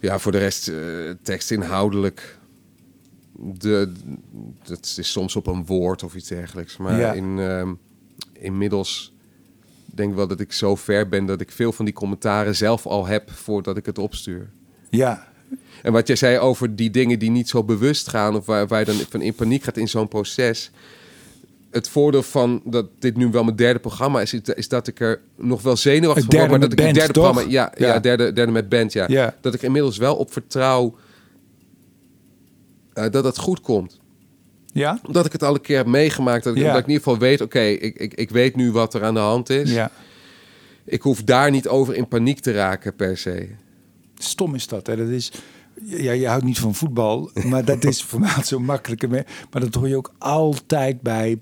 ja, voor de rest, uh, tekst inhoudelijk de, dat is soms op een woord of iets dergelijks. Maar in, uh, inmiddels denk ik wel dat ik zo ver ben dat ik veel van die commentaren zelf al heb voordat ik het opstuur. Ja. En wat jij zei over die dingen die niet zo bewust gaan, of waar, waar je dan van in paniek gaat in zo'n proces. Het voordeel van dat dit nu wel mijn derde programma is, is dat ik er nog wel zenuwachtig word, maar dat ik een derde programma, ja, ja, ja. derde, derde met band, ja. ja. Dat ik inmiddels wel op vertrouw uh, dat het goed komt. Ja? Dat ik het al een keer heb meegemaakt. Dat ik, dat ik in ieder geval weet, oké, ik, ik, ik weet nu wat er aan de hand is. Ja. Ik hoef daar niet over in paniek te raken per se. Stom is dat, hè? Dat is... Ja, je houdt niet van voetbal, maar dat is voor mij zo makkelijker. Maar dat hoor je ook altijd bij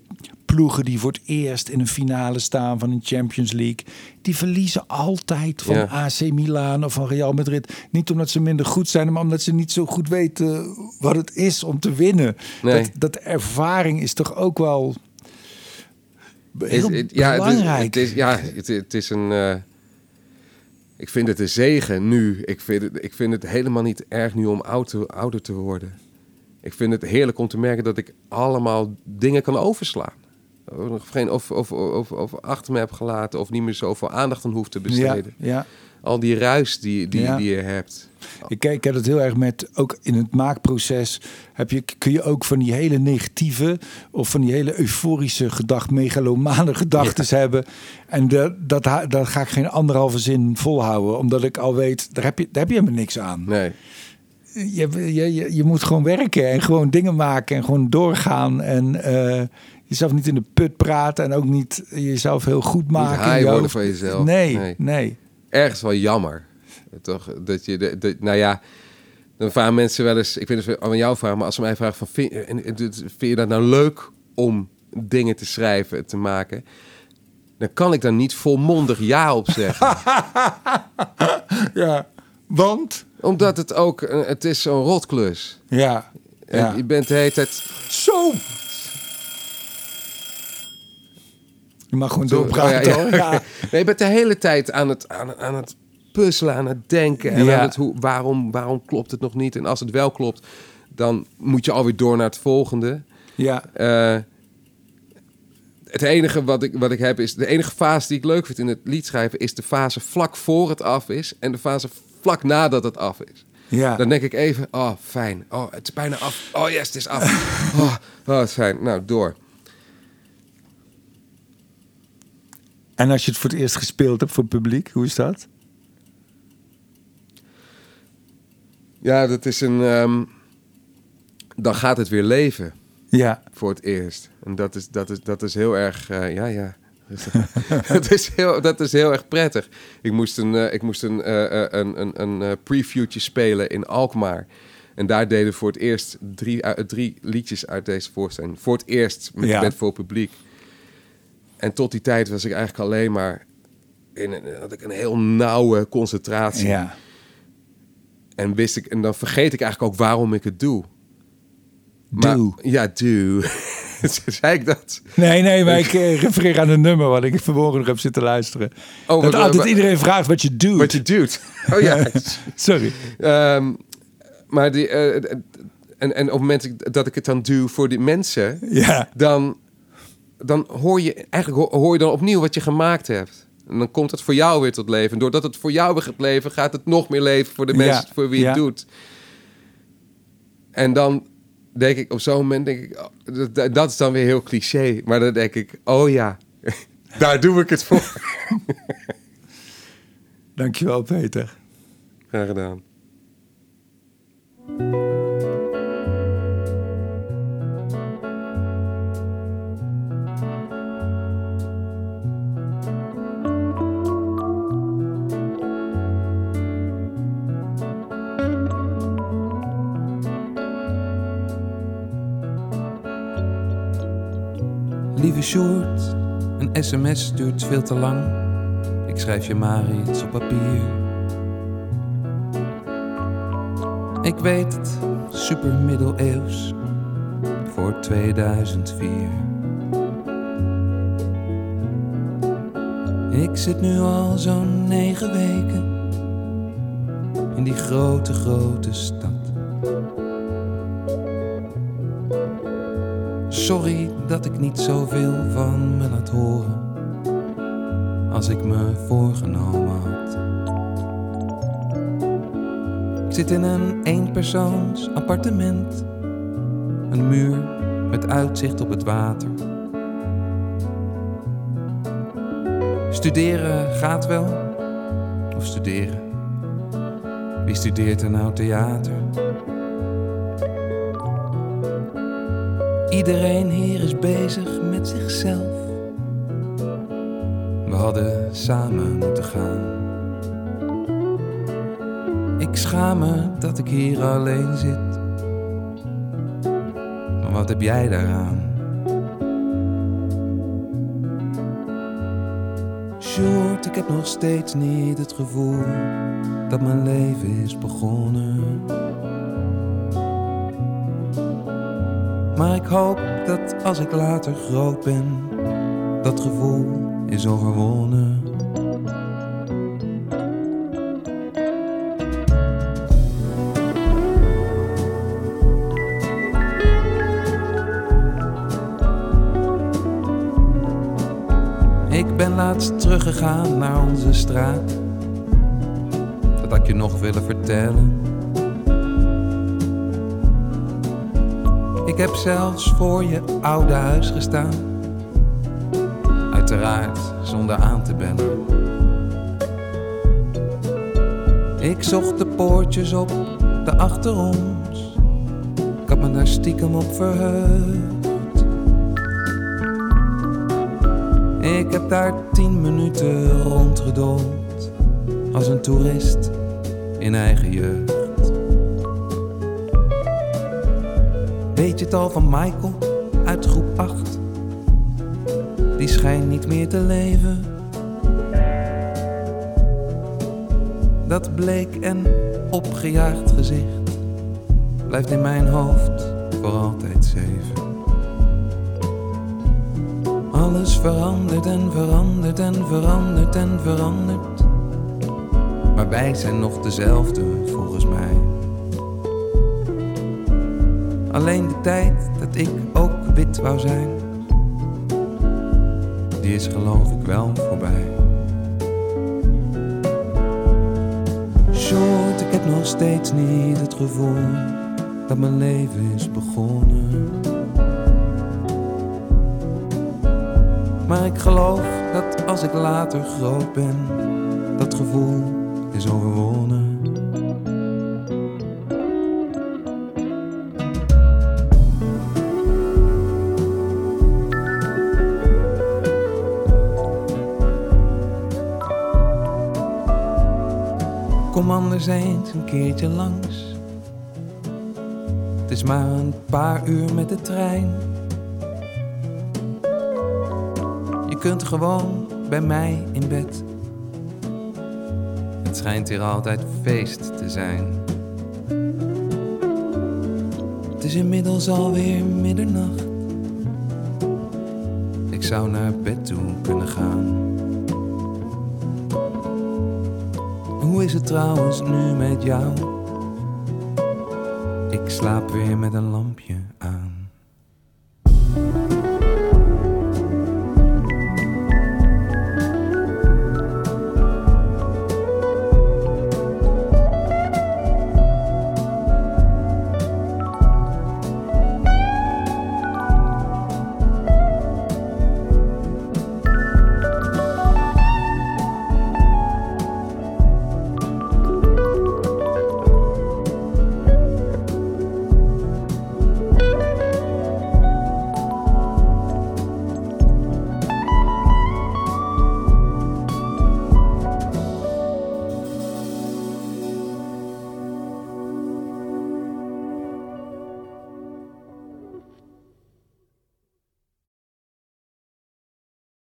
ploegen die voor het eerst in een finale staan van een Champions League. Die verliezen altijd van AC Milan of van Real Madrid. Niet omdat ze minder goed zijn, maar omdat ze niet zo goed weten wat het is om te winnen. Nee. Dat, dat ervaring is toch ook wel heel is, ja, belangrijk. Het is, het is, ja, het, het is een... Uh... Ik vind het een zegen nu. Ik vind het, ik vind het helemaal niet erg nu om ouder, ouder te worden. Ik vind het heerlijk om te merken dat ik allemaal dingen kan overslaan geen of, of, of, of, achter me heb gelaten of niet meer zoveel aandacht aan hoeft te besteden. Ja, ja. Al die ruis die, die, die je hebt. Ik kijk het heel erg met, ook in het maakproces heb je, kun je ook van die hele negatieve of van die hele euforische gedacht, megalomane gedachten hebben. En de, dat, dat ga ik geen anderhalve zin volhouden, omdat ik al weet, daar heb je, daar heb je helemaal niks aan. Nee. Je, je, je, je moet gewoon werken en gewoon dingen maken en gewoon doorgaan. En uh, jezelf niet in de put praten en ook niet jezelf heel goed maken. Niet worden van jezelf. Nee, nee, nee. Ergens wel jammer. Toch, dat je, de, de, nou ja, dan vragen mensen wel eens, ik weet het aan jou vragen, maar als ze mij vragen van, vind, vind je dat nou leuk om dingen te schrijven, te maken? Dan kan ik daar niet volmondig ja op zeggen. ja, want? Omdat het ook, het is zo'n rotklus. Ja. En je bent de hele tijd... Zo Je mag gewoon doorpraten oh, ja, ja. nee, je bent de hele tijd aan het, aan, aan het puzzelen, aan het denken. En aan het, hoe, waarom, waarom klopt het nog niet? En als het wel klopt, dan moet je alweer door naar het volgende. Ja. Uh, het enige wat ik, wat ik heb is... De enige fase die ik leuk vind in het lied schrijven... is de fase vlak voor het af is... en de fase vlak nadat het af is. Ja. Dan denk ik even, oh, fijn. Oh, het is bijna af. Oh, yes, het is af. Oh, oh fijn. Nou, door. En als je het voor het eerst gespeeld hebt voor het publiek, hoe is dat? Ja, dat is een. Um, dan gaat het weer leven. Ja. Voor het eerst. En dat is, dat is, dat is heel erg, uh, ja, ja. dat, is heel, dat is heel erg prettig. Ik moest een, uh, ik moest een, uh, een, een, een previewtje spelen in Alkmaar. En daar deden voor het eerst drie, drie liedjes uit deze voorstelling. Voor het eerst met, ja. met voor publiek. En tot die tijd was ik eigenlijk alleen maar in een, had ik een heel nauwe concentratie. Ja. En wist ik, en dan vergeet ik eigenlijk ook waarom ik het doe. Maar, doe. Ja, doe. Zei ik dat? Nee, nee, maar ik eh, refereer aan een nummer wat ik vanmorgen nog heb zitten luisteren. Oh, dat altijd iedereen vraagt wat je doet. Wat je doet. Oh ja. Sorry. Um, maar die, uh, en, en op het moment dat ik het dan doe voor die mensen, ja. dan, dan hoor je eigenlijk hoor je dan opnieuw wat je gemaakt hebt. En dan komt het voor jou weer tot leven. En doordat het voor jou weer gaat leven, gaat het nog meer leven voor de mensen voor wie het doet. En dan denk ik, op zo'n moment denk ik, oh, dat, dat, is dan weer heel cliché. Maar dan denk ik, oh ja, daar doe ik het voor. Dankjewel, Peter. Graag gedaan. Lieve Sjoerd, een sms duurt veel te lang. Ik schrijf je maar iets op papier. Ik weet het, super middeleeuws voor 2004. Ik zit nu al zo'n negen weken in die grote, grote stad. Sorry dat ik niet zoveel van me laat horen als ik me voorgenomen had. Ik zit in een eenpersoons appartement, een muur met uitzicht op het water. Studeren gaat wel, of studeren. Wie studeert er nou theater? Iedereen hier is bezig met zichzelf. We hadden samen moeten gaan. Ik schaam me dat ik hier alleen zit. Maar wat heb jij daaraan? Short, ik heb nog steeds niet het gevoel dat mijn leven is begonnen. Maar ik hoop dat als ik later groot ben, dat gevoel is overwonnen. Ik ben laatst teruggegaan naar onze straat. Dat had ik je nog willen vertellen. Heb zelfs voor je oude huis gestaan. Uiteraard zonder aan te bellen. Ik zocht de poortjes op, de achter ons. Ik had me daar stiekem op verheugd. Ik heb daar tien minuten rondgedoold. Als een toerist in eigen jeugd. Weet je het al van Michael uit groep 8? Die schijnt niet meer te leven. Dat bleek en opgejaagd gezicht blijft in mijn hoofd voor altijd zeven. Alles verandert en verandert en verandert en verandert. Maar wij zijn nog dezelfde tijd dat ik ook wit wou zijn, die is geloof ik wel voorbij. Short, ik heb nog steeds niet het gevoel dat mijn leven is begonnen. Maar ik geloof dat als ik later groot ben, dat gevoel is overwonnen. Eens een keertje langs. Het is maar een paar uur met de trein. Je kunt gewoon bij mij in bed. Het schijnt hier altijd feest te zijn. Het is inmiddels alweer middernacht. Ik zou naar bed toe kunnen gaan. Is trouwens nu met jou? Ik slaap weer met een lampje